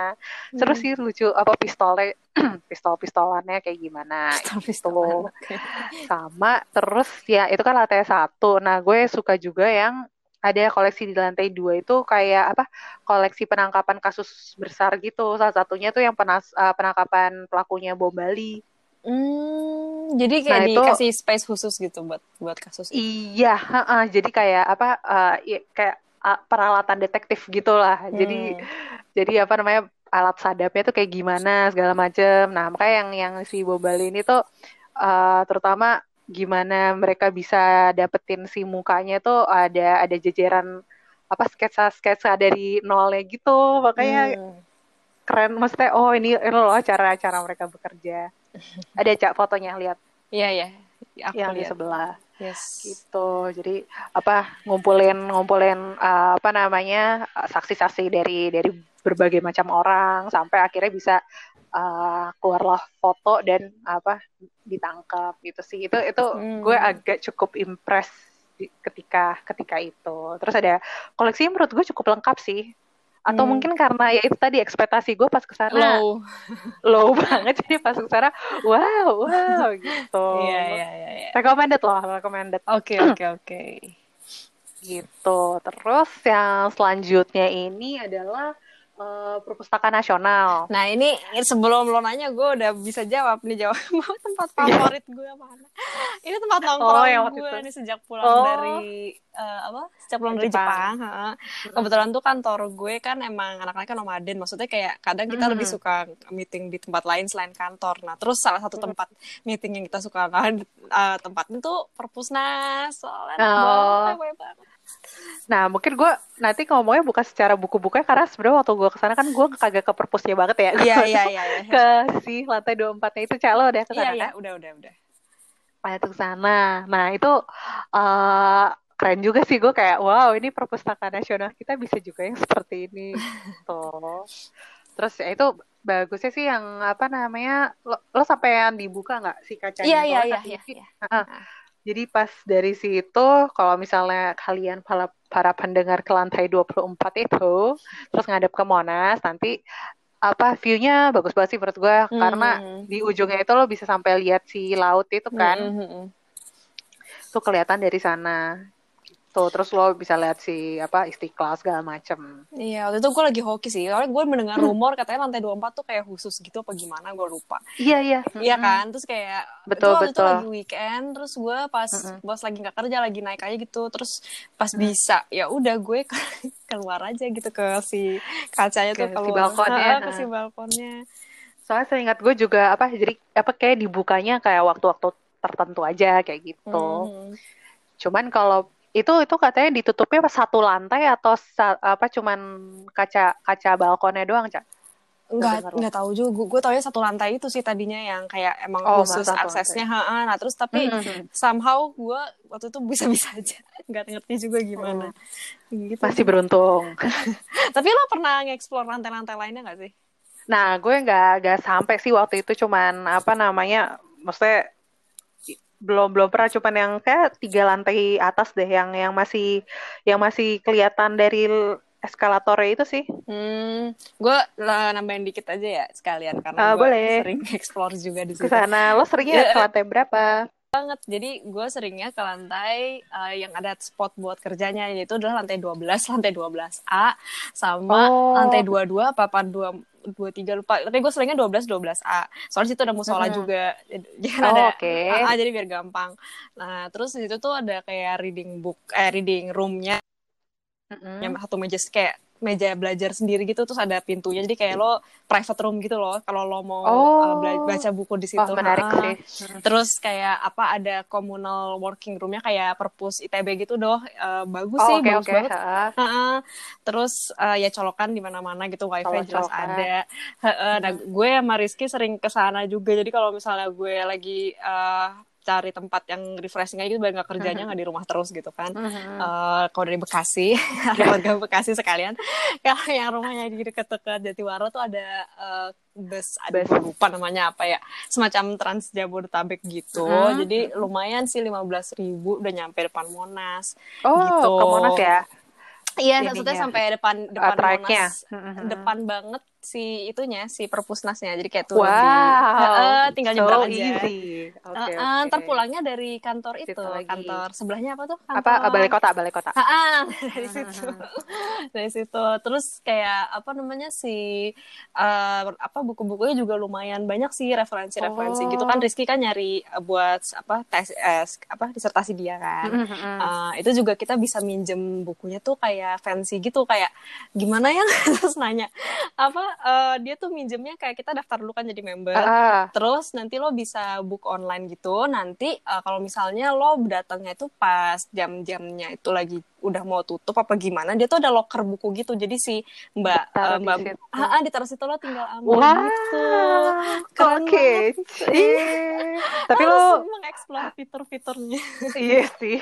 Terus sih lucu apa pistolnya pistol-pistolannya kayak gimana Pistol-pistolan. gitu sama terus ya itu kan lantai satu nah gue suka juga yang ada koleksi di lantai dua itu kayak apa koleksi penangkapan kasus besar gitu salah satunya tuh yang penas eh, penangkapan pelakunya bom Bali Hmm, jadi kayak Nah, itu- dikasih space khusus gitu buat buat kasus itu. iya heeh, jadi kayak apa ya, kayak ah, peralatan detektif gitulah jadi Hmm. jadi apa namanya alat sadapnya tuh kayak gimana segala macem. Nah makanya yang yang si Bobal ini tuh uh, terutama gimana mereka bisa dapetin si mukanya tuh ada ada jajaran apa sketsa sketsa dari nolnya gitu makanya hmm. keren maksudnya oh ini ini loh cara cara mereka bekerja ada cak fotonya lihat. Iya iya. Yang lihat. di sebelah. Yes. Gitu. Jadi apa ngumpulin ngumpulin uh, apa namanya saksi-saksi dari dari berbagai macam orang sampai akhirnya bisa uh, keluarlah foto dan apa ditangkap gitu sih. Itu itu hmm. gue agak cukup impress ketika ketika itu. Terus ada koleksi menurut gue cukup lengkap sih atau hmm. mungkin karena ya itu tadi ekspektasi gue pas ke sana low low banget jadi pas ke sana wow wow gitu iya iya iya yeah. recommended loh recommended oke oke oke gitu terus yang selanjutnya ini adalah Uh, perpustakaan nasional. Nah ini sebelum lo nanya gue udah bisa jawab nih jawab tempat iya. favorit gue mana? Ini tempat nongkrong oh, gue nih sejak pulang oh. dari uh, apa? Sejak pulang dari Jepang. Jepang. Kebetulan tuh kantor gue kan emang anak-anaknya kan nomaden. Maksudnya kayak kadang kita hmm. lebih suka meeting di tempat lain selain kantor. Nah terus salah satu tempat meeting yang kita suka kan uh, tempatnya tuh perpusnas. Soalnya oh. banget Nah, mungkin gue nanti ngomongnya bukan secara buku-bukunya karena sebenarnya waktu gue ke sana kan gue kagak ke perpusnya banget ya. Iya, iya, iya. Ya. ke si lantai 24-nya itu calo udah ke sana Iya, iya, kan? udah, udah, udah. Nah, itu ke sana. Nah, itu uh, keren juga sih gue kayak wow ini perpustakaan nasional kita bisa juga yang seperti ini. Tuh. Terus ya itu bagusnya sih yang apa namanya lo, lo sampai yang dibuka nggak si kacanya? Iya, iya, iya, iya. iya. Jadi pas dari situ kalau misalnya kalian para, para pendengar ke lantai 24 itu terus ngadep ke Monas nanti apa view-nya bagus banget sih menurut gue hmm. karena di ujungnya itu lo bisa sampai lihat si laut itu kan. Hmm. hmm, hmm. Tuh kelihatan dari sana tuh terus lo bisa lihat si apa istiqlal segala macem. Iya waktu itu gue lagi hoki sih. Soalnya gue mendengar rumor katanya lantai 24 tuh kayak khusus gitu apa gimana gue lupa. Iya iya. Iya kan? Terus kayak betul itu betul. itu lagi weekend terus gue pas mm-hmm. bos lagi nggak kerja lagi naik aja gitu. Terus pas mm. bisa ya udah gue keluar aja gitu ke si kacanya ke tuh keluar. si balkonnya ke si balkonnya. Soalnya saya ingat gue juga apa jadi apa kayak dibukanya kayak waktu-waktu tertentu aja kayak gitu. Mm. cuman kalau itu itu katanya ditutupnya pas satu lantai atau sa, apa cuman kaca kaca balkonnya doang cak? Nggak nggak tahu juga. Gue, gue ya satu lantai itu sih tadinya yang kayak emang oh, khusus aksesnya ha, nah terus tapi mm-hmm. somehow gue waktu itu bisa bisa aja. Nggak ngerti juga gimana. Mm. gitu. masih beruntung. Tapi lo pernah ngeksplor lantai-lantai lainnya nggak sih? Nah gue nggak nggak sampai sih waktu itu cuman apa namanya maksudnya belum belum pernah cuman yang kayak tiga lantai atas deh yang yang masih yang masih kelihatan dari eskalatornya itu sih. Hmm, gue nambahin dikit aja ya sekalian karena uh, gue sering explore juga di situ. Ke sana, lo seringnya ke lantai berapa? banget. Jadi gue seringnya ke lantai uh, yang ada spot buat kerjanya yaitu adalah lantai 12, lantai 12A sama oh. lantai 22 apa apa 2 dua tiga lupa tapi gue seringnya dua belas dua belas a soalnya situ ada musola hmm. juga jadi oh, ada okay. A, jadi biar gampang nah terus di situ tuh ada kayak reading book eh reading roomnya mm-hmm. yang satu meja kayak meja belajar sendiri gitu terus ada pintunya. Jadi kayak lo private room gitu loh kalau lo mau oh. uh, baca buku di situ. Oh, menarik sih. Terus kayak apa ada communal working roomnya kayak perpus itb gitu doh. Uh, bagus oh, sih okay, bagus okay. banget. Uh, uh, terus uh, ya colokan di mana-mana gitu wifi jelas ada. Uh, uh, nah gue sama Rizky sering ke sana juga. Jadi kalau misalnya gue lagi uh, cari tempat yang refreshing aja gitu biar nggak kerjanya nggak di rumah terus gitu kan. Uh, kalau dari Bekasi warga Bekasi sekalian. Kalau yang rumahnya di dekat-dekat Jatiwara tuh ada uh, bus ada lupa namanya apa ya. Semacam Trans Jabodetabek gitu. Jadi lumayan sih lima belas ribu udah nyampe depan Monas oh gitu. ke Monas ya? Iya, maksudnya sampai depan depan uh, Monas, depan banget si itunya si perpusnasnya. Jadi kayak turun wow. di uh, tinggal so nyebrang aja. easy. Okay, uh, uh, ntar pulangnya dari kantor itu kantor sebelahnya apa tuh? Kantor. apa balai kota balai kota. Uh, uh, dari situ. dari situ. Terus kayak apa namanya si uh, apa buku-bukunya juga lumayan banyak sih referensi-referensi oh. gitu. Kan oh. Rizky kan nyari buat apa tes eh, apa disertasi dia kan. Mm -hmm. uh, itu juga kita bisa minjem bukunya tuh kayak fancy gitu. Kayak gimana ya? Terus nanya apa uh, dia tuh minjemnya kayak kita daftar dulu kan jadi member. Ah. Terus nanti lo bisa book online gitu. Nanti uh, kalau misalnya lo datangnya itu pas jam-jamnya itu lagi udah mau tutup apa gimana, dia tuh ada locker buku gitu. Jadi si Mbak uh, Mbak ah, ah ditaruh situ lo tinggal ambil Wah. gitu. Keren Oke. Tapi Harus lo mengeksplor fitur-fiturnya. iya sih.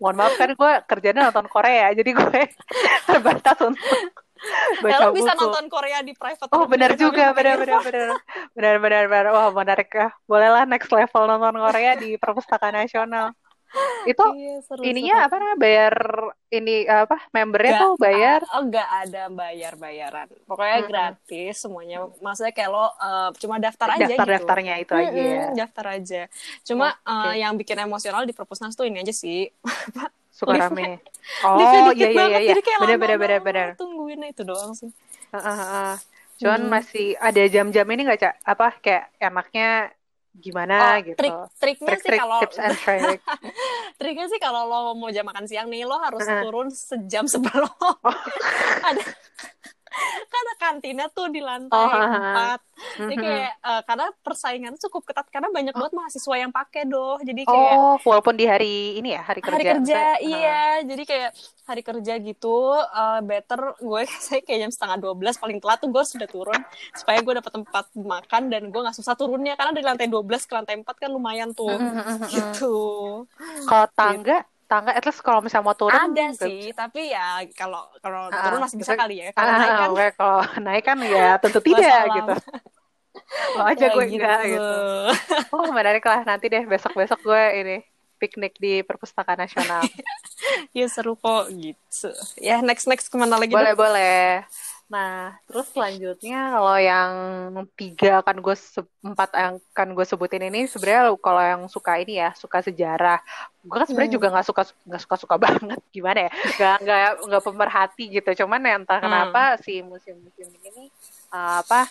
Mohon maaf kan gue kerjanya nonton Korea, jadi gue terbatas untuk baca lo bisa buku. nonton Korea di private Oh benar gitu, juga, benar benar benar benar benar benar. Wah menarik ya. Bolehlah next level nonton Korea di Perpustakaan Nasional. Itu Iya, seru, ininya seru. apa namanya bayar ini apa membernya Nggak tuh bayar Oh, nggak ada bayar-bayaran. Pokoknya Mm-mm. gratis semuanya. Maksudnya kayak lo uh, cuma daftar aja daftar gitu. daftarnya itu aja ya. Mm-mm, daftar aja. Cuma Oke. uh, yang bikin emosional di perpusnas tuh ini aja sih. Suka rame. Oh iya iya iya iya. Jadi kayak benar benar banget benar. Tungguinnya itu doang sih. Heeh, heeh. Cuman Hmm. masih ada jam-jam ini nggak cak apa kayak enaknya gimana Oh, gitu. trik triknya sih Trik-trik kalau tips and trick. triknya sih kalau lo mau jam makan siang nih lo harus Heeh. turun sejam sebelum Oh. ada karena kantinnya tuh di lantai Oh, empat. Jadi Mhm. kayak eh, karena persaingan cukup ketat karena banyak banget mahasiswa yang pakai doh. Jadi kayak Oh, walaupun di hari ini ya hari kerja. hari kerja. Maksudnya, iya. jadi kayak hari kerja gitu eh, better gue saya kayak jam setengah 12 paling telat tuh gue sudah turun supaya gue dapat tempat makan dan gue nggak susah turunnya. Karena dari lantai 12 ke lantai 4 kan lumayan tuh. Mhm, mhm, mhm. gitu. Kalau tangga, tangga at least kalau misalnya mau turun ada sih tapi ya kalau kalau Ah, turun masih bisa bisa- kali ya kalau naik kan kalau naik kan ya tentu tidak gitu. Lo aja ya gue enggak gitu. Oh menarik lah nanti deh besok-besok gue ini piknik di Perpustakaan Nasional. ya seru kok gitu ya next next ke mana lagi boleh dong? boleh. Nah terus selanjutnya kalau yang tiga akan gue se- empat yang akan gue sebutin ini sebenarnya kalau yang suka ini ya suka sejarah. Gue kan sebenarnya Hmm. juga nggak suka nggak suka suka banget gimana ya nggak nggak nggak pemerhati gitu. Cuman ya entah Hmm. kenapa si museum-museum ini uh, apa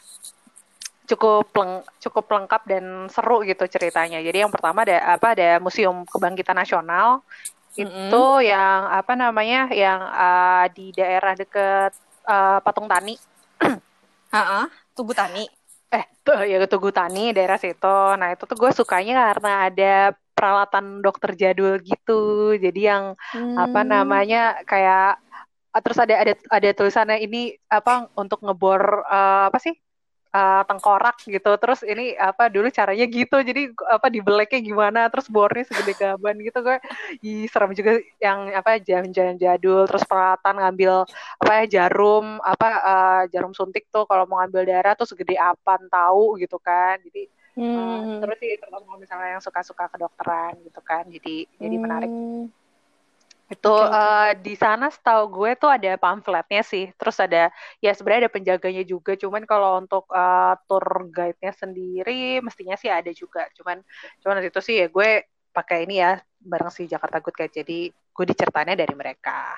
cukup leng- cukup lengkap dan seru gitu ceritanya. Jadi yang pertama ada apa ada Museum Kebangkitan Nasional itu yang apa namanya yang uh, di daerah deket uh, Patung Tani ah, Tugu Tani eh tuh ya Tugu Tani daerah situ. Nah itu tuh gue sukanya karena ada peralatan dokter jadul gitu. Jadi yang apa Hmm. namanya kayak terus ada ada ada tulisannya ini apa untuk ngebor eh, apa sih Eh, tengkorak gitu. Terus ini apa dulu caranya gitu. Jadi apa dibeleknya gimana terus bornya segede gaban gitu. Gue Ih, serem juga yang apa jam-jam jadul terus peralatan ngambil apa ya jarum apa eh, jarum suntik tuh kalau mau ngambil darah tuh segede apa tahu gitu kan. Jadi eh, Hmm. terus sih terutama kalau misalnya yang suka-suka kedokteran gitu kan. Jadi jadi menarik. Hmm. Itu eh, di sana setahu gue tuh ada pamfletnya sih. Terus ada ya sebenarnya ada penjaganya juga. Cuman kalau untuk eh, tour guide-nya sendiri mestinya sih ada juga. Cuman cuman itu sih ya gue pakai ini ya bareng si Jakarta Good Guide. Jadi gue diceritainnya dari mereka.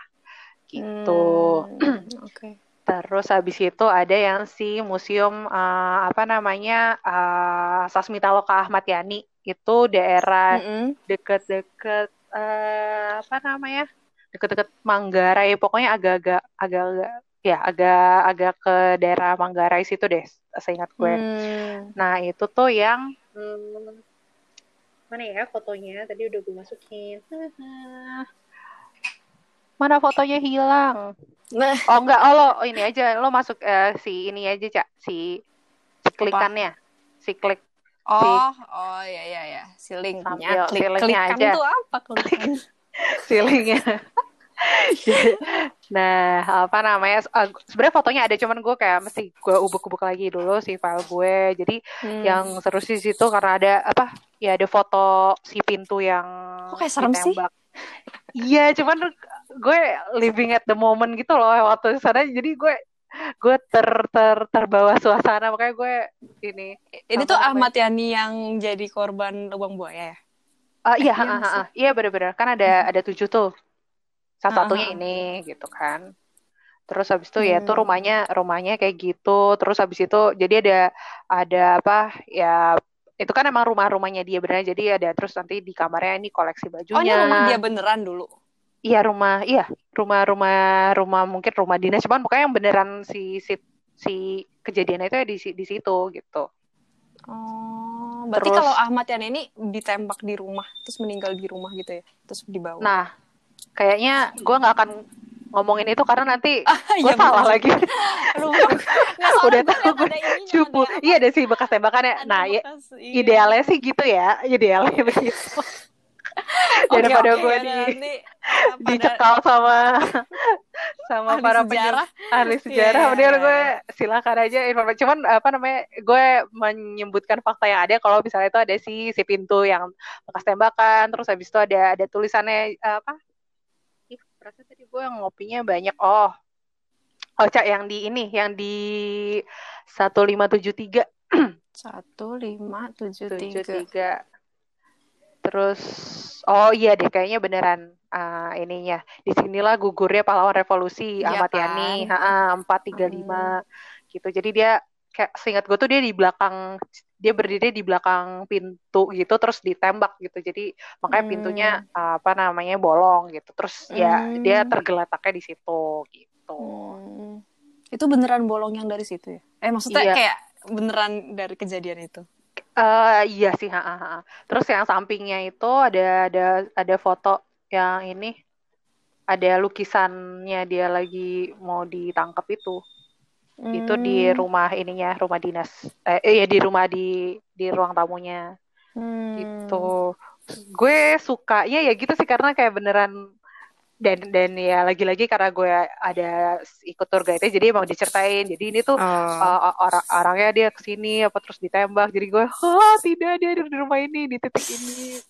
Gitu. Hmm, Oke. Terus habis itu ada yang si museum eh, apa namanya eh, Sasmita Loka Ahmad Yani itu daerah Mm-mm. deket-deket eh, apa namanya deket-deket Manggarai. Pokoknya agak-agak agak-agak ya agak-agak ke daerah Manggarai situ deh seingat gue. Hmm. nah itu tuh yang hmm, mana ya fotonya? Tadi udah gue masukin. Mana fotonya hilang? Nah, oh enggak. Oh lo ini aja. Lo masuk eh, si ini aja cak. Si si klikannya. Si klik oh, oh ya ya ya, si linknya, klik klikan aja. tuh apa klikan? feelingnya. nah, apa namanya? eh, sebenarnya fotonya ada, cuman gue kayak mesti gue ubuk-ubuk lagi dulu si file gue. Jadi Hmm. yang seru sih situ karena ada apa? Ya ada foto si pintu yang Kok kayak serem sih? Iya, cuman gue living at the moment gitu loh waktu di sana. Jadi gue gue ter ter terbawa suasana makanya gue ini Ini tuh namanya? Ahmad Yani yang jadi korban lubang buaya ya? Ah iya, Iya ah, ah, ah. iya benar-benar kan ada ada tujuh tuh. Salah Ah, satunya ini gitu kan. Terus habis itu ya tuh Hmm. rumahnya rumahnya kayak gitu. Terus habis itu jadi ada ada apa ya itu kan emang rumah-rumahnya dia benar. Jadi ada terus nanti di kamarnya ini koleksi Oh, ini bajunya. rumah dia beneran dulu. Iya rumah iya rumah rumah rumah mungkin rumah dinas cuman pokoknya yang beneran si si si kejadian itu ya di di situ gitu. Oh, berarti terus, kalau Ahmad Yani ini ditembak di rumah, terus meninggal di rumah gitu ya, terus dibawa. Nah, kayaknya gue nggak akan ngomongin itu karena nanti ah, gue iya, salah lagi. Udah tahu gue cupu. Iya ada sih bekas tembakannya. Nah, ya, bekas, iya. idealnya sih gitu ya, idealnya begitu daripada okay, gue di nanti, eh, pada... dicekal sama sama ahli para sejarah. ahli iya, sejarah yeah. mending gue silakan aja informasi cuman apa namanya gue menyebutkan fakta yang ada kalau misalnya itu ada si si pintu yang bekas tembakan terus habis itu ada ada tulisannya eh, apa ih perasaan tadi gue yang ngopinya banyak oh Oh, Cak, yang di ini, yang di 1573. 1573. Terus oh iya deh kayaknya beneran uh, ininya. Di sinilah gugurnya pahlawan revolusi iya Ahmad kan? Yani, empat tiga lima hmm. gitu. Jadi dia kayak seingat gue tuh dia di belakang dia berdiri di belakang pintu gitu terus ditembak gitu jadi makanya pintunya uh, apa namanya bolong gitu terus hmm. ya dia hmm. tergeletaknya di situ gitu hmm. itu beneran bolong yang dari situ ya eh maksudnya iya. kayak beneran dari kejadian itu Uh, iya sih, ha, ha, ha. Terus yang sampingnya itu ada ada ada foto yang ini ada lukisannya dia lagi mau ditangkap itu. Hmm. Itu di hmm. rumah ininya, rumah dinas. Eh ya di rumah di di ruang tamunya. Hmm. Gitu. Gue sukanya ya gitu sih karena kayak beneran dan dan ya lagi-lagi karena gue ada ikut tour guide jadi emang diceritain jadi ini tuh oh. uh, orang orangnya dia ke sini apa terus ditembak jadi gue oh tidak dia di rumah ini di titik ini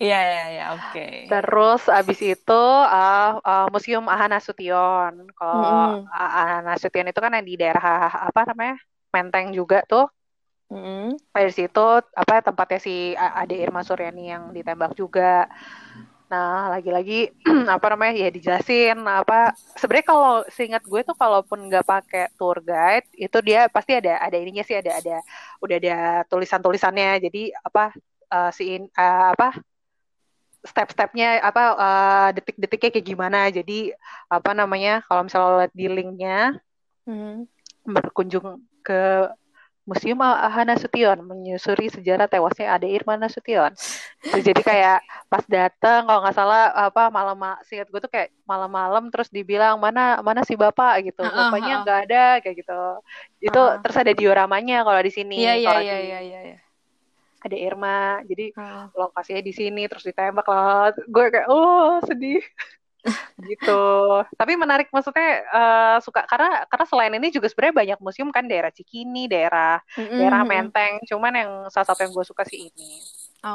Iya iya iya oke. Terus abis itu uh, uh, Museum Ahana Sution. Kalau mm. Ahana Sution itu kan yang di daerah apa namanya Menteng juga tuh. Mm. Dari situ apa tempatnya si Ade Irma Suryani yang ditembak juga. Nah, lagi-lagi apa namanya ya dijelasin apa sebenarnya kalau seingat gue tuh kalaupun nggak pakai tour guide itu dia pasti ada ada ininya sih ada ada udah ada tulisan-tulisannya. Jadi apa uh, si uh, apa step-stepnya apa uh, detik-detiknya kayak gimana. Jadi apa namanya kalau misalnya lihat di linknya hmm. berkunjung ke Museum Ahana Sution menyusuri sejarah tewasnya Ade Irma Nasution. Jadi kayak pas datang kalau nggak salah apa malam singkat gue tuh kayak malam-malam terus dibilang mana mana si bapak gitu. Bapaknya nggak ada kayak gitu. Itu uh. terus ada dioramanya kalau di sini. Iya iya iya iya iya. Ada Irma, jadi uh. lokasinya di sini terus ditembak lah. Gue kayak oh sedih gitu. Tapi menarik maksudnya uh, suka karena karena selain ini juga sebenarnya banyak museum kan daerah Cikini, daerah mm-hmm. daerah Menteng. Cuman yang salah satu yang gue suka sih ini.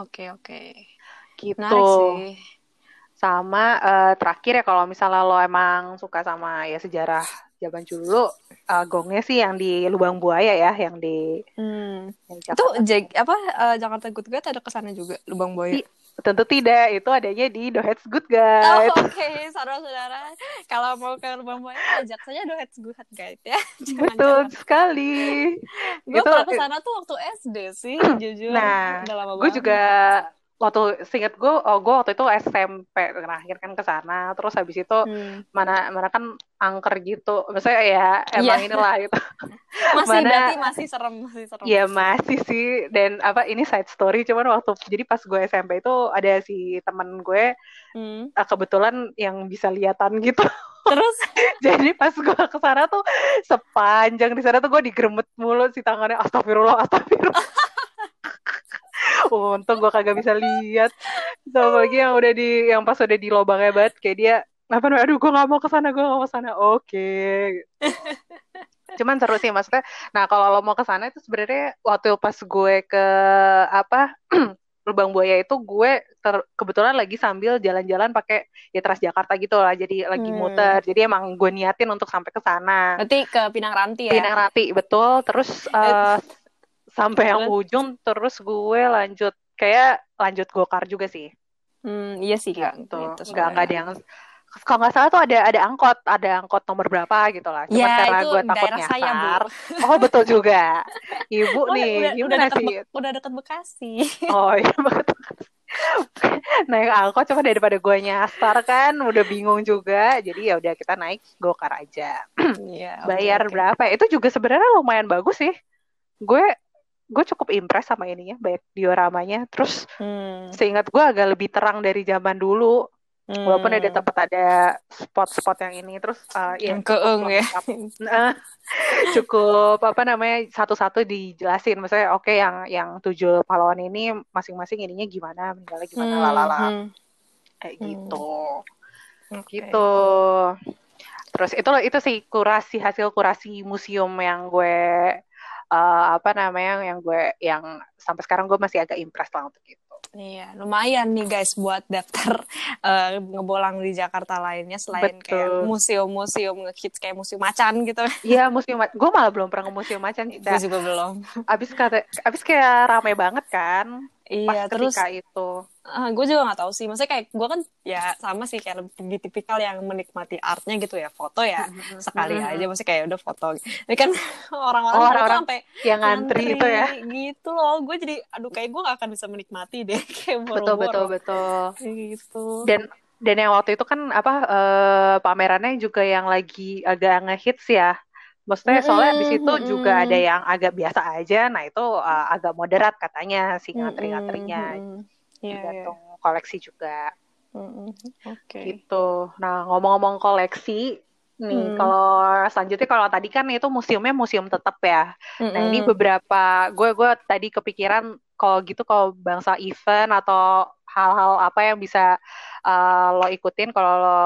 Oke okay, oke. Okay. Gitu. sih. Sama uh, terakhir ya kalau misalnya lo emang suka sama ya sejarah zaman dulu uh, gongnya sih yang di lubang buaya ya yang di hmm. yang itu jag apa uh, Jakarta Good Guide ada ke sana juga lubang buaya Tentu tidak, itu adanya di The Heads Good Guide. Oh, Oke, okay. saudara-saudara, kalau mau ke rumah Moya, ajak saja The Heads Good Guide ya. Jangan Betul sekali. Gue pernah ke sana tuh waktu SD sih, jujur. Nah, gue juga waktu singkat gue oh gue waktu itu SMP terakhir kan ke sana. Terus habis itu hmm. mana mana kan angker gitu. Maksudnya ya emang yeah. inilah gitu. Masih mana, berarti masih serem masih serem. Ya masih sih. Dan apa ini side story cuman waktu jadi pas gue SMP itu ada si teman gue hmm. Ah, kebetulan yang bisa lihatan gitu. Terus? Jadi pas gue ke sana tuh sepanjang di sana tuh gue digeremet mulu si tangannya. Astagfirullah astagfirullah untung gue kagak bisa lihat. Sama lagi yang udah di yang pas udah di lobangnya banget kayak dia apa aduh gue nggak mau ke sana gue nggak mau ke sana. Oke. Okay. cuman seru sih maksudnya nah kalau lo mau ke sana itu sebenarnya waktu pas gue ke apa lubang buaya itu gue ter, kebetulan lagi sambil jalan-jalan pakai ya Transjakarta gitu lah. Jadi lagi hmm. muter. Jadi emang gue niatin untuk sampai ke sana. Nanti ke Pinang Ranti ya? Pinang Ranti betul. Terus uh, sampai yang ujung terus gue lanjut. Kayak lanjut gokar juga sih. Hmm, iya sih kak. Gitu. gitu nggak nggak ada yang kalau nggak salah tuh ada ada angkot ada angkot nomor berapa gitu lah. Cuma ya, karena gue takut nyasar oh betul juga. Ibu oh, nih udah, udah deket, udah deket Bekasi. Oh iya betul. Naik angkot cuma daripada gue nyasar kan udah bingung juga. Jadi ya udah kita naik gokar aja. Iya, bayar oke. berapa ya? itu juga sebenarnya lumayan bagus sih. Gue gue cukup impress sama ininya banyak dioramanya. Terus Hmm, seingat gue agak lebih terang dari zaman dulu. Walaupun ada hmm. tempat ada spot-spot yang ini. Terus uh, ya Yang keeng ya. Nah, cukup apa namanya satu-satu dijelasin. Maksudnya oke yang yang tujuh pahlawan ini masing-masing ininya gimana meninggalnya gimana Hmm, lalala. hmm, kayak hmm. gitu. Oke. gitu. Terus itu itu sih kurasi hasil kurasi museum yang gue eh, apa namanya yang gue yang sampai sekarang gue masih agak impress lah untuk itu Iya, lumayan nih guys buat daftar eh, ngebolang di Jakarta lainnya selain kayak betul museum-museum ngehits kayak museum macan gitu. Iya museum ma- gue malah belum pernah ke museum macan Gue juga belum. abis kata abis kayak rame banget kan pas Iya, terus ketika itu gue juga nggak tahu sih. Maksudnya kayak gue kan ya sama sih kayak lebih tipikal yang menikmati artnya gitu ya. Foto ya sekali aja. Maksudnya kayak udah foto. Tapi kan orang-orang Oh, sampai yang ngantri itu ya gitu loh. Gue jadi aduh kayak gue gak akan bisa menikmati deh kayak betul betul boro-boro betul gitu. dan dan yang waktu itu kan apa eh, pamerannya juga yang lagi agak ngehits ya maksudnya soalnya di Mm-mm, situ juga ada yang agak biasa aja nah itu eh, agak moderat katanya si ngantri-ngantrinya mm-mm. Iya, iya. tergantung koleksi juga Mm-mm. Oke. gitu nah ngomong-ngomong koleksi nih Hmm. kalau selanjutnya kalau tadi kan itu museumnya museum tetap ya nah ini beberapa gue gue tadi kepikiran kalau gitu kalau bangsa event atau hal-hal apa yang bisa uh, lo ikutin kalau lo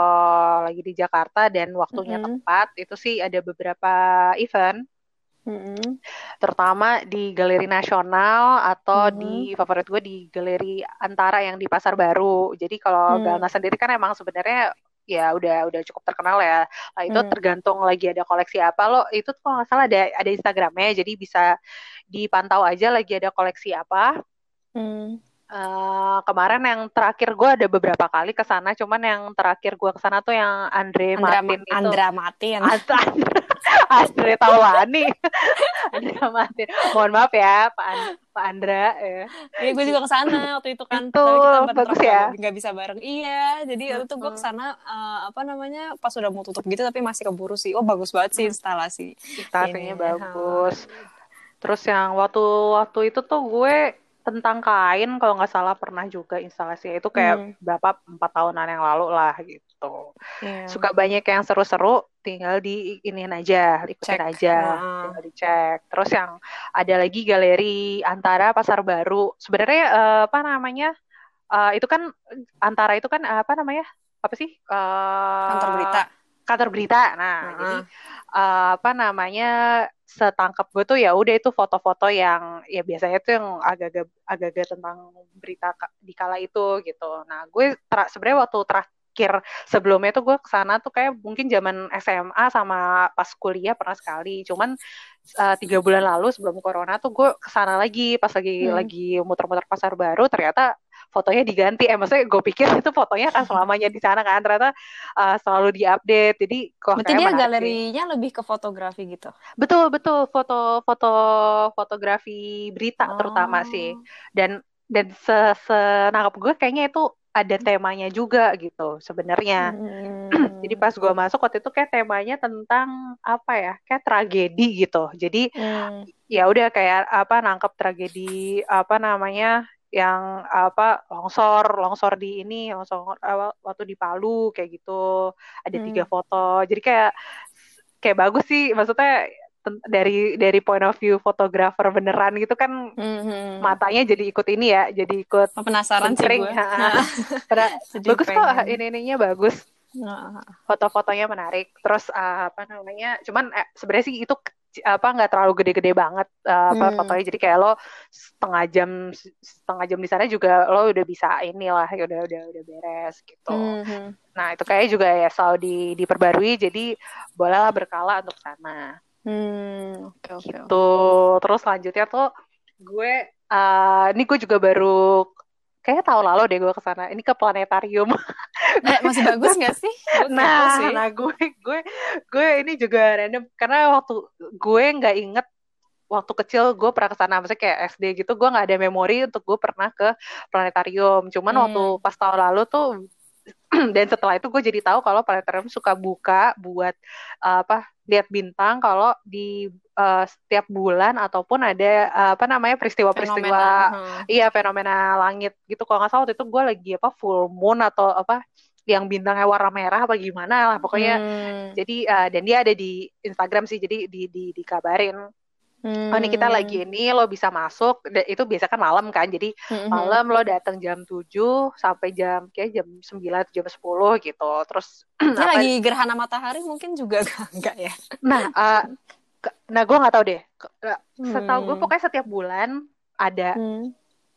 lagi di Jakarta dan waktunya Mm-mm. tepat itu sih ada beberapa event Mm-mm. terutama di Galeri Nasional atau Mhm. di favorit gue di Galeri Antara yang di Pasar Baru jadi kalau Hmm. Galna sendiri kan emang sebenarnya ya udah udah cukup terkenal ya nah itu Hmm. tergantung lagi ada koleksi apa lo itu tuh kalau nggak salah ada ada Instagramnya jadi bisa dipantau aja lagi ada koleksi apa Hmm. Eh, kemarin yang terakhir gue ada beberapa kali ke sana, cuman yang terakhir gue ke sana tuh yang Andre Andra, Martin itu. Andra Martin. Andra, Andre Taulani. Andra Martin. Mohon maaf ya, Pak, An- Pak Andra. Ya. Iya, gue juga ke sana waktu itu kan. Itu, kita bagus ya. nggak bisa bareng. Iya, jadi waktu itu gue ke sana eh, apa namanya pas udah mau tutup gitu tapi masih keburu sih. Oh bagus banget sih instalasi. Instalasinya Ini, bagus. Terus yang waktu waktu itu tuh gue tentang kain kalau nggak salah pernah juga instalasinya itu kayak Hmm. berapa empat tahunan yang lalu lah gitu. Iya. suka banyak yang seru-seru tinggal di iniin aja ikutin Cek. aja Heeh. tinggal dicek terus yang ada lagi galeri antara pasar baru sebenarnya eh, apa namanya Eh, itu kan antara itu kan apa namanya apa sih Eh, Kantor berita. kantor berita nah Heeh. jadi eh, apa namanya setangkap gue tuh ya udah itu foto-foto yang ya biasanya tuh yang agak-agak agak-agak tentang berita di kala itu gitu. Nah gue sebenarnya waktu terakhir sebelumnya tuh gue ke sana tuh kayak mungkin zaman SMA sama pas kuliah pernah sekali. Cuman eh, tiga bulan lalu sebelum corona tuh gue ke sana lagi pas lagi Hmm. lagi muter-muter pasar baru ternyata fotonya diganti. Eh maksudnya gue pikir itu fotonya kan selamanya di sana kan ternyata eh, selalu diupdate. Jadi kok Berarti dia sih. galerinya lebih ke fotografi gitu. Betul betul foto foto fotografi berita terutama Oh. sih dan dan se senangkap gue kayaknya itu ada temanya juga gitu sebenarnya. Hmm. Jadi pas gue masuk waktu itu kayak temanya tentang apa ya kayak tragedi gitu. Jadi Hmm. ya udah kayak apa nangkep tragedi apa namanya yang apa longsor longsor di ini longsor waktu di Palu kayak gitu ada Hmm. tiga foto jadi kayak kayak bagus sih maksudnya dari dari point of view fotografer beneran gitu kan Hmm. matanya jadi ikut ini ya jadi ikut Oh, penasaran pada Jadi bagus kok pengen. ini ininya bagus. Nah, foto-fotonya menarik. Terus uh, apa namanya cuman eh, sebenarnya sih itu apa nggak terlalu gede-gede banget uh, apa Hmm. fotonya. Jadi kayak lo setengah jam setengah jam di sana juga lo udah bisa inilah ya udah udah udah beres gitu. Hmm. nah itu kayaknya juga ya selalu di, diperbarui. Jadi bolehlah berkala untuk sana Hmm. Oke. gitu terus selanjutnya tuh gue uh, ini gue juga baru kayaknya tahun lalu deh gue ke sana ini ke planetarium Eh, masih bagus nggak sih? Nah, sih. nah gue gue gue ini juga random karena waktu gue nggak inget waktu kecil gue pernah ke sana maksudnya kayak SD gitu gue nggak ada memori untuk gue pernah ke planetarium cuman hmm. waktu pas tahun lalu tuh dan setelah itu gue jadi tahu kalau planetarium suka buka buat uh, apa lihat bintang kalau di uh, setiap bulan ataupun ada uh, apa namanya peristiwa-peristiwa hmm. iya fenomena langit gitu kalau nggak salah waktu itu gue lagi apa full moon atau apa yang bintangnya warna merah apa gimana lah pokoknya hmm. jadi uh, dan dia ada di Instagram sih jadi di, di dikabarin Hmm. Oh ini kita lagi ini lo bisa masuk itu biasa kan malam kan jadi hmm. malam lo datang jam 7 sampai jam kayak jam 9 atau jam 10 gitu terus ini apa, lagi gerhana matahari mungkin juga enggak ya nah uh, nah gue nggak tahu deh setahu gue hmm. pokoknya setiap bulan ada hmm.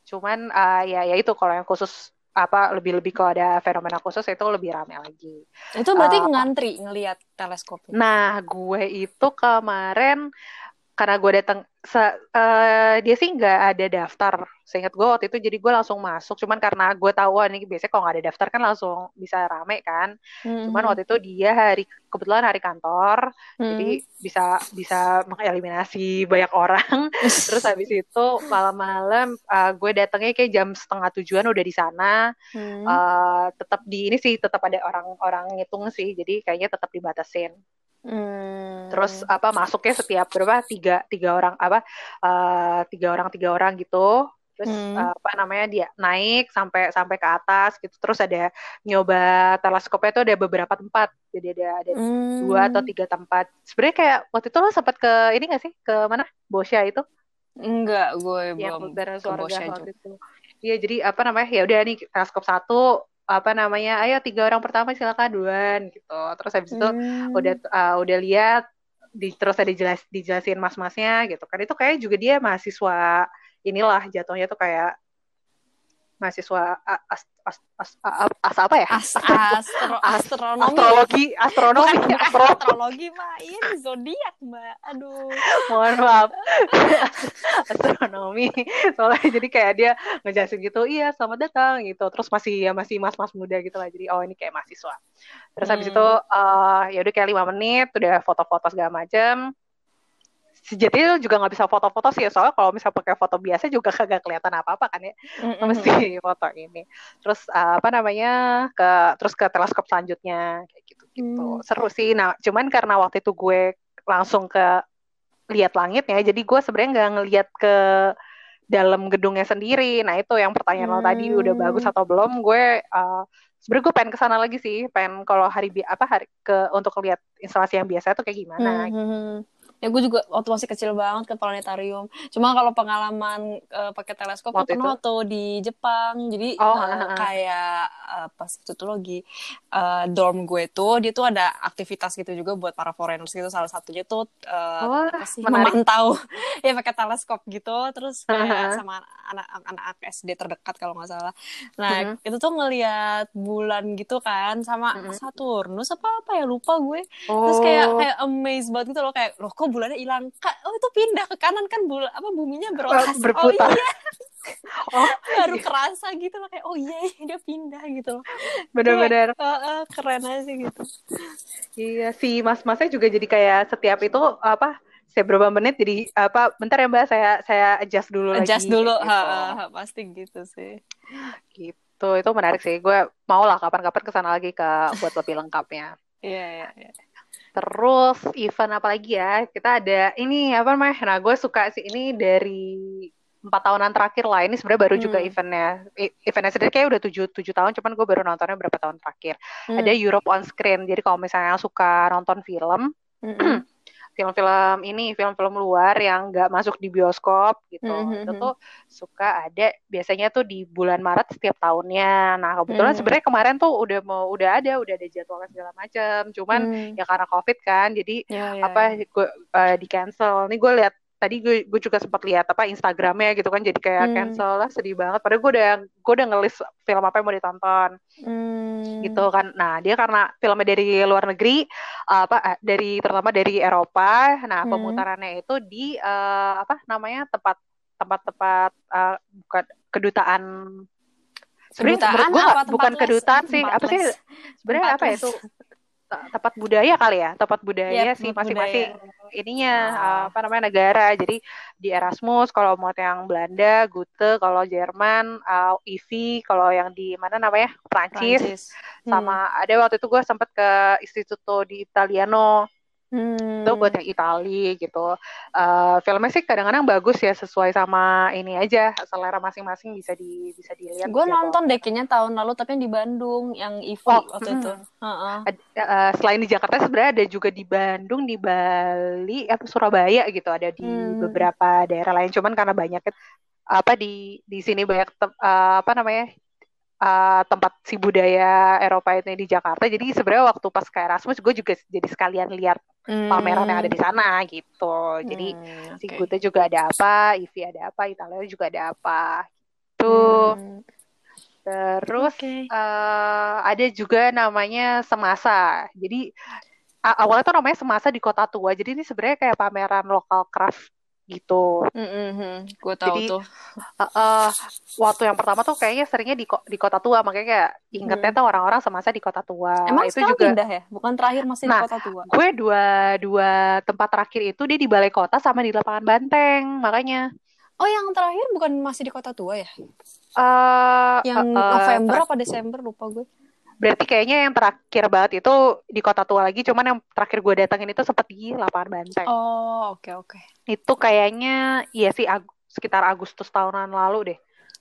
cuman uh, ya ya itu kalau yang khusus apa lebih-lebih kalau ada fenomena khusus itu lebih ramai lagi. Itu berarti uh, ngantri ngelihat teleskopnya. Nah, gue itu kemarin karena gue datang uh, dia sih nggak ada daftar. Seingat gue waktu itu jadi gue langsung masuk. Cuman karena gue tahu wah, ini biasanya kalau nggak ada daftar kan langsung bisa rame kan. Hmm. cuman waktu itu dia hari kebetulan hari kantor. Hmm. jadi bisa bisa mengeliminasi banyak orang. Terus habis itu malam-malam uh, gue datangnya kayak jam setengah tujuan udah di sana. Hmm. uh, tetap di ini sih tetap ada orang-orang ngitung sih. Jadi kayaknya tetap dibatasin Hmm. Terus apa masuknya setiap berapa tiga tiga orang apa uh, tiga orang tiga orang gitu. Terus hmm. uh, apa namanya dia naik sampai sampai ke atas gitu. Terus ada nyoba teleskopnya itu ada beberapa tempat. Jadi ada ada hmm. dua atau tiga tempat. Sebenarnya kayak waktu itu lo sempat ke ini gak sih ke mana Bosya itu? Enggak, gue ya, belum ke Bosya itu. Iya, jadi apa namanya? Ya udah nih teleskop satu apa namanya ayo tiga orang pertama silakan duluan gitu terus habis itu hmm. udah uh, udah lihat di, terus ada jelas dijelasin mas-masnya gitu kan itu kayak juga dia mahasiswa inilah jatuhnya tuh kayak mahasiswa as, as, as, as, as apa ya? As, astro, astronomi. Astrologi, astronomi, Bukan, astro... astrologi mah ini zodiak mbak. Aduh. Mohon maaf. astronomi. Soalnya jadi kayak dia ngejelasin gitu, iya selamat datang gitu. Terus masih ya masih mas-mas muda gitu lah. Jadi oh ini kayak mahasiswa. Terus hmm. habis itu uh, ya udah kayak lima menit, udah foto-foto segala macem sejatinya juga nggak bisa foto-foto sih ya soalnya kalau misalnya pakai foto biasa juga kagak kelihatan apa-apa kan ya mm-hmm. mesti foto ini terus uh, apa namanya ke terus ke teleskop selanjutnya kayak gitu gitu mm. seru sih nah cuman karena waktu itu gue langsung ke lihat langit ya jadi gue sebenarnya nggak ngelihat ke dalam gedungnya sendiri nah itu yang pertanyaan mm. lo tadi udah bagus mm. atau belum gue uh, sebenarnya gue pengen ke sana lagi sih pengen kalau hari apa hari ke untuk lihat instalasi yang biasa tuh kayak gimana mm-hmm. gitu ya gue juga waktu masih kecil banget ke planetarium. Cuma kalau pengalaman uh, pakai teleskop waktu pernah waktu di Jepang. Jadi oh, uh, kayak uh, pas itu tuh lagi uh, dorm gue tuh dia tuh ada aktivitas gitu juga buat para foreigners gitu. Salah satunya tuh uh, oh, sih? memantau. Ya pakai teleskop gitu. Terus kayak uh -huh. sama anak-anak SD terdekat kalau nggak salah. Nah uh -huh. itu tuh ngelihat bulan gitu kan sama uh -huh. Saturnus apa apa ya lupa gue. Oh. terus kayak oh. kayak amazed banget gitu loh. Kayak loh kok bulannya hilang. Kak oh itu pindah ke kanan kan bul apa buminya berotas oh iya. Oh baru iya. kerasa gitu loh kayak oh iya, iya dia pindah gitu loh. Benar-benar. Uh, uh, keren aja gitu. Iya si mas-masnya juga jadi kayak setiap itu apa saya berapa menit jadi apa bentar ya mbak saya saya adjust dulu adjust lagi, dulu gitu. ha, ha, pasti gitu sih. Gitu itu menarik sih. Gue mau lah kapan-kapan ke sana lagi ke buat lebih lengkapnya. Iya iya iya Terus event apa lagi ya? Kita ada ini apa namanya? Nah, gue suka sih ini dari empat tahunan terakhir lah. Ini sebenarnya baru hmm. juga eventnya. Eventnya sendiri kayak udah tujuh tujuh tahun, cuman gue baru nontonnya berapa tahun terakhir. Hmm. Ada Europe on Screen. Jadi kalau misalnya suka nonton film, hmm. Film-film ini film-film luar yang nggak masuk di bioskop gitu mm-hmm. itu tuh suka ada biasanya tuh di bulan Maret setiap tahunnya nah kebetulan mm. sebenarnya kemarin tuh udah mau udah ada udah ada jadwalnya segala macam cuman mm. ya karena covid kan jadi yeah, yeah, apa yeah. gue uh, di cancel nih gue lihat tadi gue gue juga sempat lihat apa Instagramnya gitu kan jadi kayak hmm. cancel lah sedih banget. Padahal gue udah gue udah ngelis film apa yang mau ditonton. Hmm. gitu kan. Nah dia karena filmnya dari luar negeri apa eh, dari terutama dari Eropa. Nah hmm. pemutarannya itu di uh, apa namanya tempat tempat-tempat uh, bukan kedutaan. Sebenarnya gue bukan kedutaan sih apa sih? sebenarnya apa ya? itu tempat budaya kali ya tempat budaya ya, sih masing-masing ininya oh. apa namanya negara. Jadi di Erasmus kalau mau yang Belanda Goethe kalau Jerman uh, IVI kalau yang di mana namanya Prancis, Hmm. sama ada waktu itu gue sempat ke Istituto di Italiano Hmm. Itu buat yang Itali gitu. Uh, filmnya sih kadang-kadang bagus ya sesuai sama ini aja selera masing-masing bisa di bisa dilihat. Gue gitu. nonton deh kayaknya tahun lalu tapi yang di Bandung yang IVI oh, waktu hmm. itu. Uh -uh. Uh, selain di Jakarta sebenarnya ada juga di Bandung, di Bali, apa Surabaya gitu ada di hmm. beberapa daerah lain. Cuman karena banyak apa di di sini banyak uh, apa namanya uh, tempat si budaya Eropa itu di Jakarta. Jadi sebenarnya waktu pas ke Erasmus gue juga jadi sekalian lihat hmm. pameran yang ada di sana gitu. Jadi hmm, okay. si Gute juga ada apa, Ivi ada apa, Italia juga ada apa. Tuh. Hmm. Terus okay. uh, eh, ada juga namanya Semasa. Jadi awalnya tuh namanya Semasa di Kota Tua. Jadi ini sebenarnya kayak pameran lokal craft gitu. Mm-hmm. Gue tahu Jadi, tuh. Uh, uh, waktu yang pertama tuh kayaknya seringnya di di kota tua, makanya kayak ingetnya mm. tuh orang-orang semasa di kota tua. Emang itu juga pindah ya? Bukan terakhir masih nah, di kota tua. Gue dua dua tempat terakhir itu dia di balai kota sama di lapangan banteng, makanya. Oh, yang terakhir bukan masih di kota tua ya? Uh, yang uh, November apa Desember lupa gue berarti kayaknya yang terakhir banget itu di kota tua lagi cuman yang terakhir gue datengin itu sempat di lapangan banteng oh oke okay, oke okay. itu kayaknya iya sih ag sekitar Agustus tahunan lalu deh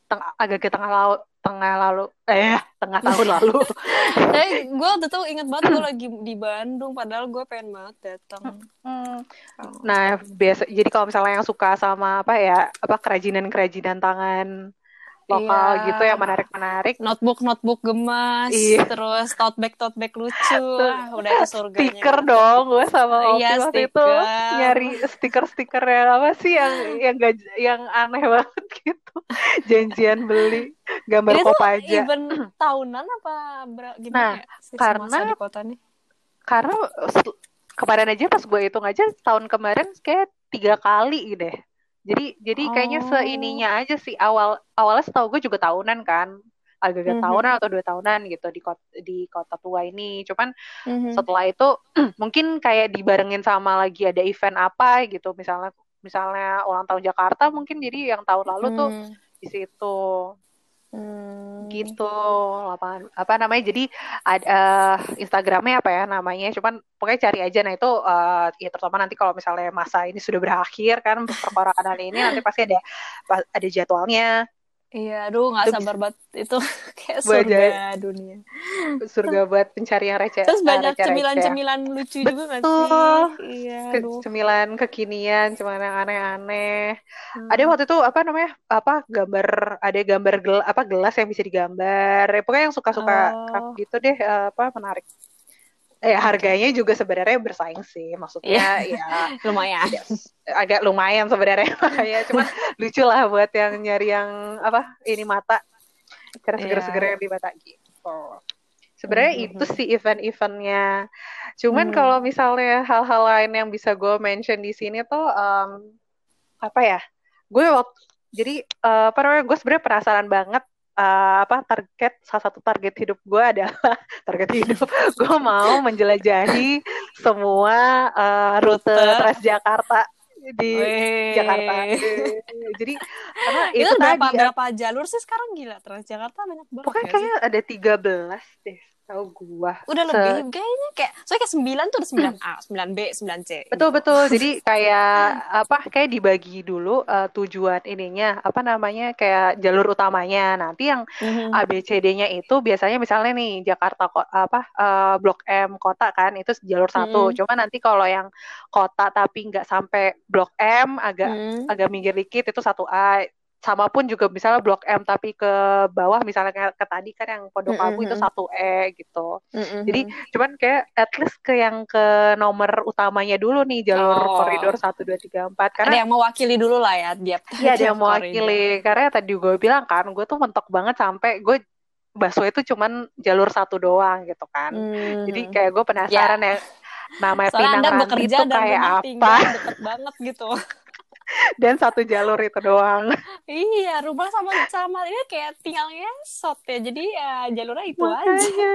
Teng agak ke tengah laut tengah lalu eh tengah tahun lalu tapi gue waktu itu inget banget gue lagi di Bandung padahal gue pengen banget datang hmm. nah biasa jadi kalau misalnya yang suka sama apa ya apa kerajinan kerajinan tangan lokal iya. gitu yang menarik-menarik. Notebook notebook gemas, iya. terus tote bag tote bag lucu. Wah, udah itu surganya. Stiker dong, gue sama Oki iya, waktu stiker. itu nyari stiker-stiker yang apa sih yang yang gak, yang aneh banget gitu. Janjian beli gambar Ini aja. Event tahunan apa gimana nah, ya? karena di kota nih? Karena kemarin aja pas gue hitung aja tahun kemarin kayak tiga kali deh jadi jadi kayaknya oh. seininya aja sih awal awalnya setahu gue juga tahunan kan agak-agak mm-hmm. tahunan atau dua tahunan gitu di kota di kota tua ini. Cuman mm-hmm. setelah itu mungkin kayak dibarengin sama lagi ada event apa gitu misalnya misalnya ulang tahun Jakarta mungkin jadi yang tahun lalu mm. tuh di situ. Hmm. gitu apa apa namanya jadi ada uh, Instagramnya apa ya namanya cuman pokoknya cari aja nah itu uh, ya terutama nanti kalau misalnya masa ini sudah berakhir kan perkoronan ini nanti pasti ada ada jadwalnya Iya, aduh nggak sabar banget itu kayak surga Bajai. dunia. Surga buat pencarian receh. Terus banyak cemilan-cemilan lucu Betul. juga gak sih? Iya, aduh. Cemilan kekinian, cemilan yang aneh-aneh. Hmm. Ada waktu itu apa namanya? Apa gambar ada gambar gel, apa gelas yang bisa digambar. Ya, pokoknya yang suka-suka oh. gitu deh apa menarik eh harganya juga sebenarnya bersaing sih maksudnya yeah. ya lumayan ya, agak lumayan sebenarnya ya cuma lucu lah buat yang nyari yang apa ini mata cara seger-seger yeah. yang di mata gitu sebenarnya mm -hmm. itu sih event-eventnya cuman mm. kalau misalnya hal-hal lain yang bisa gue mention di sini tuh um, apa ya gue waktu jadi uh, apa namanya gue sebenarnya penasaran banget uh, apa target salah satu target hidup gue adalah target hidup gue mau menjelajahi semua uh, rute, Transjakarta di Wee. Jakarta. Jadi karena itu, itu berapa tadi, berapa jalur sih sekarang gila Transjakarta banyak banget. Pokoknya kayaknya ada 13 deh tahu gua. Udah se lebih kayaknya kayak soalnya kayak sembilan tuh ada sembilan A, sembilan B, sembilan C. Betul gitu. betul. Jadi kayak apa kayak dibagi dulu uh, tujuan ininya apa namanya kayak jalur utamanya. Nanti yang mm-hmm. A B C D-nya itu biasanya misalnya nih Jakarta apa uh, Blok M kota kan itu jalur satu. Mm-hmm. Cuma nanti kalau yang kota tapi nggak sampai Blok M agak mm-hmm. agak minggir dikit itu satu A sama pun juga misalnya blok M tapi ke bawah misalnya kayak ke tadi kan yang Pondok Labu mm -hmm. itu satu E gitu. Mm -hmm. Jadi cuman kayak at least ke yang ke nomor utamanya dulu nih jalur oh. koridor satu dua tiga empat karena ada yang mewakili dulu lah ya dia. Iya ada yang mewakili karena tadi gue bilang kan gue tuh mentok banget sampai gue Baswe itu cuman jalur satu doang gitu kan. Hmm. Jadi kayak gue penasaran yeah. ya namanya Soalnya Pinang Ranti itu kayak apa? Deket banget gitu. Dan satu jalur itu doang. Iya, rumah sama sama ini kayak tinggal ngesot ya. Jadi ya jalurnya itu Makanya. aja.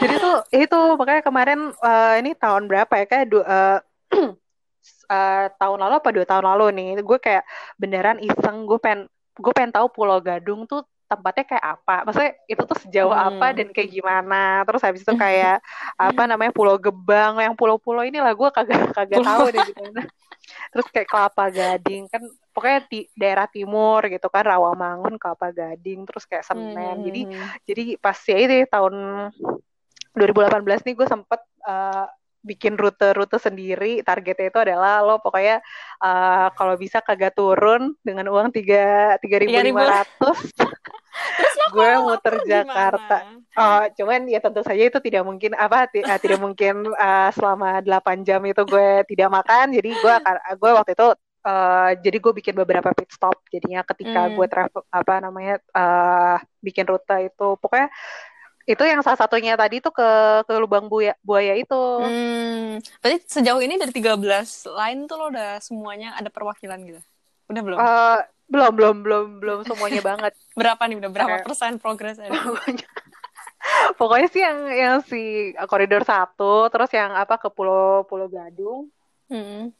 Jadi tuh itu makanya kemarin eh, ini tahun berapa ya kayak du- eh, eh, tahun lalu apa dua tahun lalu nih gue kayak beneran iseng gue pengen gue pengen tahu Pulau Gadung tuh tempatnya kayak apa maksudnya itu tuh sejauh Hmm. apa dan kayak gimana terus habis itu kayak apa namanya Pulau Gebang yang pulau-pulau inilah gue kagak kagak tahu deh di mana terus kayak Kelapa Gading kan pokoknya di daerah timur gitu kan Rawamangun Kelapa Gading terus kayak Senen. Jadi Hmm. jadi pas ya itu ya, tahun 2018 nih gue sempet uh, bikin rute-rute sendiri. Targetnya itu adalah lo pokoknya uh, kalau bisa kagak turun dengan uang tiga tiga ribu lima ratus gue muter Jakarta gimana? Oh, cuman ya tentu saja itu tidak mungkin apa uh, tidak mungkin uh, selama 8 jam itu gue tidak makan jadi gue akan gue waktu itu uh, jadi gue bikin beberapa pit stop jadinya ketika Hmm. gue travel apa namanya uh, bikin rute itu pokoknya itu yang salah satunya tadi tuh ke ke lubang buaya buaya itu Hmm, berarti sejauh ini dari 13 lain tuh lo udah semuanya ada perwakilan gitu? Udah belum? Uh, belum belum belum belum semuanya banget berapa nih? Udah berapa kayak- persen progresnya? pokoknya pokoknya sih yang yang si koridor satu terus yang apa ke pulau Pulau Gadung Hmm.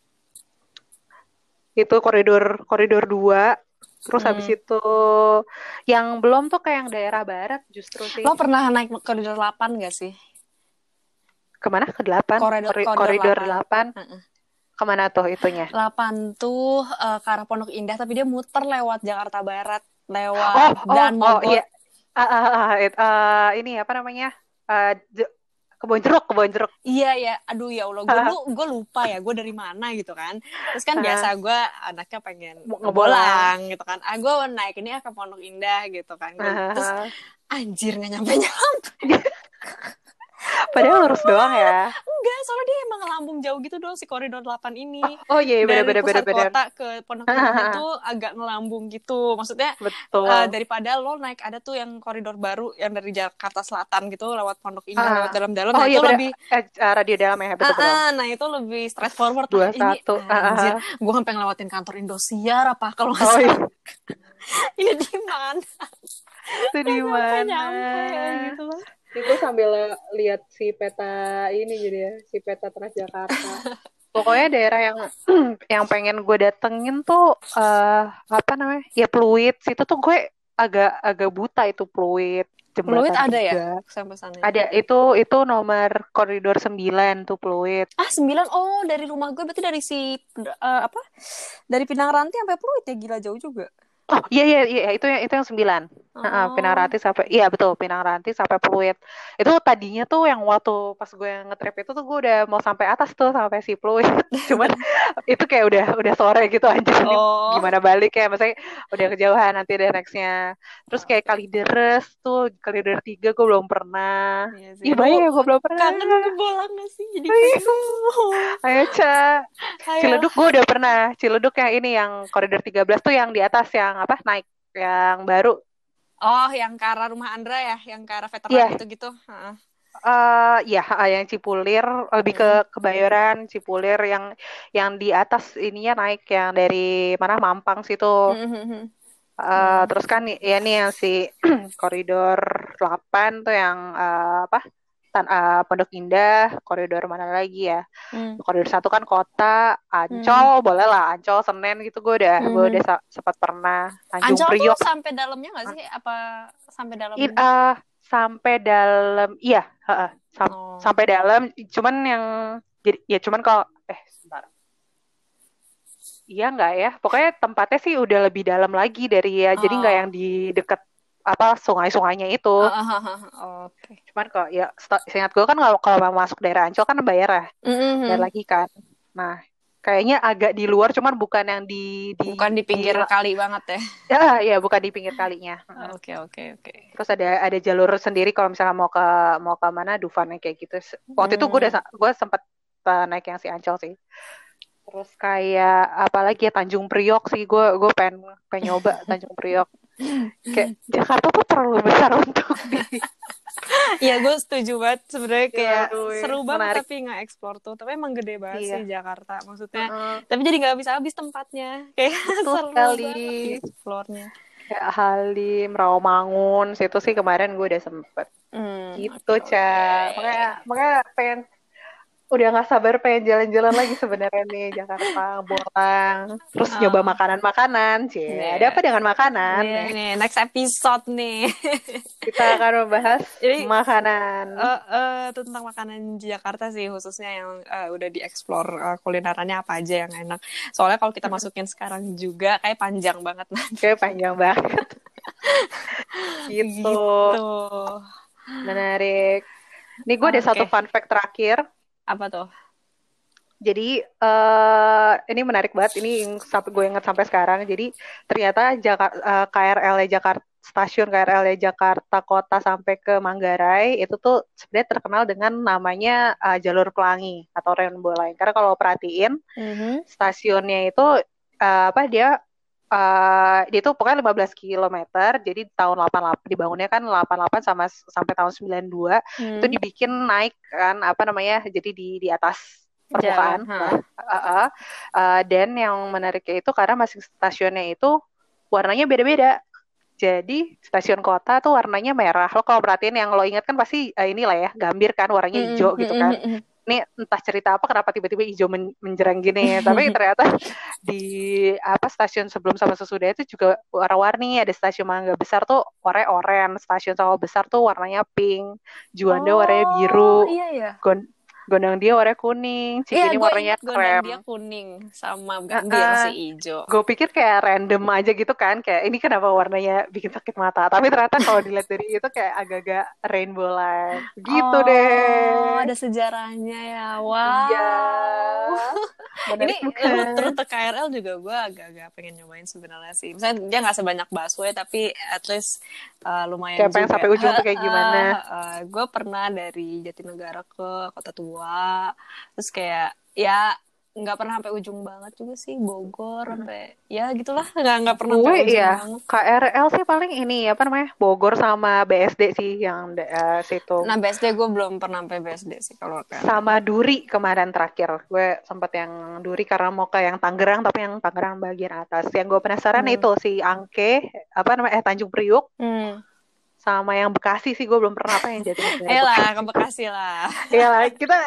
itu koridor koridor 2 terus habis Hmm. itu yang belum tuh kayak yang daerah barat justru sih Lo pernah naik koridor 8 gak sih? ke mana ke 8 Koridor- Kori- koridor koridor 8 Heeh. Ke mana tuh itunya 8 tuh eh, ke arah Pondok Indah tapi dia muter lewat Jakarta Barat, oh lewat oh dan oh Mogot. iya ah, it- ah, ini apa namanya Je- kebon jeruk kebon jeruk Iya ya, aduh ya Allah, gue lu gue lupa ya, gue dari mana gitu kan. Terus kan biasa gue anaknya pengen ngebolang gitu kan. Ah gue naik ini ah ke Pondok Indah gitu kan. Gua- terus anjir nggak nyampe nyampe. Padahal lurus doang ya. Enggak, soalnya dia emang ngelambung jauh gitu doang si koridor 8 ini. oh iya dari bener bener bener pusat bener kota ke Pondok Indah itu agak ngelambung gitu. Maksudnya betul. eh, daripada lo naik ada tuh yang koridor baru yang dari Jakarta Selatan gitu lewat Pondok Indah Ah. lewat dalam-dalam. oh nah, iya itu bener. lebih eh, ah, radio dalam ya betul Ah, betul ah, nah itu lebih straightforward. Dua lah ini satu. Ah, ah, anjir ah. gue sampai ngelewatin kantor Indosiar apa kalau nggak oh salah. Iya ini di mana? Itu di mana? nyampe gitu loh itu sambil lihat si peta ini jadi ya si peta Transjakarta. Pokoknya daerah yang yang pengen gue datengin tuh eh apa namanya ya Pluit. Situ tuh gue agak agak buta itu Pluit. Jembatan Pluit ada ya sampai sana ada itu itu nomor koridor 9 tuh Pluit. Ah sembilan? Oh dari rumah gue berarti dari si eh, apa? Dari Pinang Ranti sampai Pluit ya? Gila jauh juga oh iya iya iya itu yang itu yang 9 Heeh, Oh. Pinang Ranti sampai iya betul Pinang Ranti sampai Pluit. Itu tadinya tuh yang waktu pas gue ngetrip itu tuh gue udah mau sampai atas tuh sampai si Pluit. Cuman itu kayak udah udah sore gitu aja. Oh. Gimana balik ya? Maksudnya udah kejauhan nanti ada nextnya. Terus kayak Kalideres tuh Kalideres tiga gue belum pernah. Iya sih. Ih banyak ya gue belum pernah. Kangen ngebolang gak sih? Jadi Ayo. pengen ayo Ca. Ciledug gue udah pernah. Ciledug yang ini yang koridor 13 tuh yang di atas yang apa? Naik yang baru. Oh yang ke arah rumah Andra ya? Yang ke arah veteran Iya. gitu-gitu. Eh ya yang Cipulir lebih ke Kebayoran Cipulir yang yang di atas ininya naik yang dari mana Mampang situ. Eh, terus kan ya nih yang si koridor 8 tuh yang eh, apa Tan eh, Pondok Indah koridor mana lagi ya Hmm. koridor satu kan kota Ancol boleh lah Ancol Senen gitu gue udah gue Mhm. udah sempat pernah Tanjung Ancol Priok tuh sampai dalamnya nggak sih? Apa sampai dalam? I- eh, sampai dalam iya heeh, sam- Oh. sampai dalam cuman yang jadi ya cuman kalau eh sebentar iya nggak ya pokoknya tempatnya sih udah lebih dalam lagi dari ya jadi nggak Oh. yang di deket apa sungai-sungainya itu ah, ah, ah. Oke. cuman kok ya seingat gue kan kalau kalau mau masuk daerah Ancol kan bayar ya Mhm. bayar lagi kan nah kayaknya agak di luar cuman bukan yang di, di Bukan di pinggir kali banget ya. ya ya bukan di pinggir kalinya. Oke oke oke. terus ada ada jalur sendiri kalau misalnya mau ke mau ke mana Dufan kayak gitu. Waktu itu gue udah gue sempat uh, naik yang si Ancol sih. Terus kayak apalagi ya Tanjung Priok sih gue gue pengen pengen nyoba Tanjung Priok. Kayak Jakarta tuh terlalu besar untuk di Iya, gue setuju banget. Sebenarnya Iya, kayak aduh, seru banget menarik. tapi nggak eksplor tuh. Tapi emang gede banget Iya. sih Jakarta. Maksudnya, Heeh. tapi jadi nggak bisa habis tempatnya. Kayak Betul seru sekali. eksplornya. kayak Halim, Rawamangun, situ sih kemarin gue udah sempet Hmm, gitu, Ca. oke. Makanya, makanya pengen udah nggak sabar pengen jalan-jalan lagi sebenarnya nih Jakarta, Bolang, terus Oh. nyoba makanan-makanan, Cie. Iya. Ada apa dengan makanan? Nih, nih, next episode nih. Kita akan membahas Jadi, makanan. Eh, eh, tentang makanan Jakarta sih khususnya yang eh, udah dieksplor eh, kulinerannya apa aja yang enak. Soalnya kalau kita masukin sekarang juga kayak panjang banget nanti. Kayak panjang banget. gitu. Gitu. Menarik. Nih gue ada Oke. satu fun fact terakhir. Apa tuh? Jadi eh ini menarik banget. Ini yang sampai gue ingat sampai sekarang. Jadi ternyata Jakarta KRL Jakarta stasiun KRL Jakarta Kota sampai ke Manggarai itu tuh sebenarnya terkenal dengan namanya eh, jalur pelangi atau rainbow line. Karena kalau perhatiin stasiunnya itu eh, apa dia eh, dia tuh pokoknya 15 km. Jadi tahun 88 dibangunnya kan 88 sama sampai tahun 92 Hmm. itu dibikin naik kan apa namanya jadi di di atas permukaan Jalan, ha. Uh, uh, uh, dan yang menariknya itu karena masing stasiunnya itu warnanya beda-beda jadi stasiun kota tuh warnanya merah lo kalau perhatiin yang lo ingat kan pasti uh, inilah ya gambir kan warnanya hijau gitu kan mm-mm, mm-mm. Ini entah cerita apa kenapa tiba-tiba hijau men- menjerang gini tapi ternyata di apa stasiun sebelum sama sesudah itu juga warna-warni. Ada stasiun Mangga Besar tuh warnanya oranye stasiun Sawah Besar tuh warnanya pink. Juanda warnanya biru. Oh, iya ya. Gon- Gondang dia warnanya kuning, Iya, Cikini gue warnanya ingat gondang krem. dia kuning sama Ah, ah. si hijau. Gue pikir kayak random aja gitu kan, kayak ini kenapa warnanya bikin sakit mata. Tapi ternyata kalau dilihat dari itu kayak agak-agak rainbow line. Gitu oh, deh. ada sejarahnya ya. Wow. Iya. Ini rute, KRL juga gue agak-agak pengen nyobain sebenarnya sih. Misalnya dia nggak sebanyak busway tapi at least uh, lumayan Kayak pengen juga. sampai ujung tuh kayak gimana? gue pernah dari Jatinegara ke Kota Tua, terus kayak ya nggak pernah sampai ujung banget juga sih Bogor sampai ya gitulah nggak nggak pernah Gue sampai ujung iya, banget. KRL sih paling ini apa namanya Bogor sama BSD sih yang eh, situ. Nah BSD gue belum pernah sampai BSD sih kalau sama Duri kemarin terakhir gue sempat yang Duri karena mau ke yang Tangerang tapi yang Tangerang bagian atas yang gue penasaran Hmm. itu si Angke apa namanya eh Tanjung Priuk Hmm. Sama yang Bekasi sih gue belum pernah apa yang jadi Ayolah ke Bekasi lah. Iya lah kita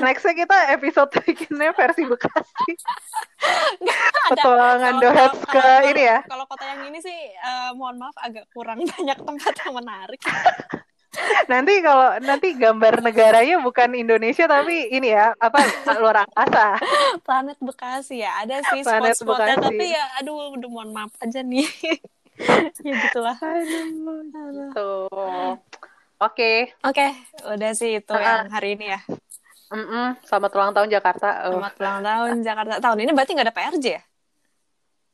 nextnya kita episode bikinnya versi Bekasi petualangan Dohets ke ini ya Kalau kota yang ini sih eh, mohon maaf agak kurang banyak tempat yang menarik. nanti kalau nanti gambar negaranya bukan Indonesia tapi ini ya apa luar angkasa Planet Bekasi ya ada sih spot-spotnya tapi ya aduh udah mohon maaf aja nih. ya gitulah. Gitu. Oke, Oke, udah sih itu Ah. yang hari ini ya. Mm-mm. Selamat ulang tahun Jakarta. Oh, Selamat ulang tahun Jakarta. Tahun ini berarti nggak ada PRJ ya?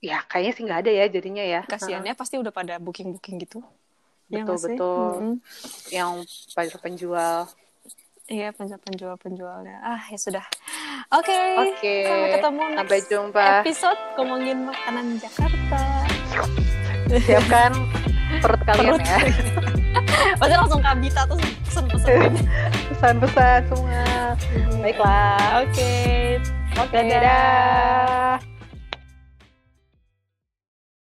ya kayaknya sih nggak ada ya jadinya ya. Kasiannya pasti udah pada booking-booking gitu. Ya Betul, sih? betul. Mm-mm. Yang banyak penjual. Iya, penjual-penjualnya. Ah, ya sudah. Oke. Oke. Sampai ketemu next Sampai jumpa. episode ngomongin makanan Jakarta. Siapkan perut kalian Perut. ya. Pasti langsung kabita terus pesen-pesenin. Pesan-pesan semua. Baiklah. Oke. Oke, Dadah. dadah.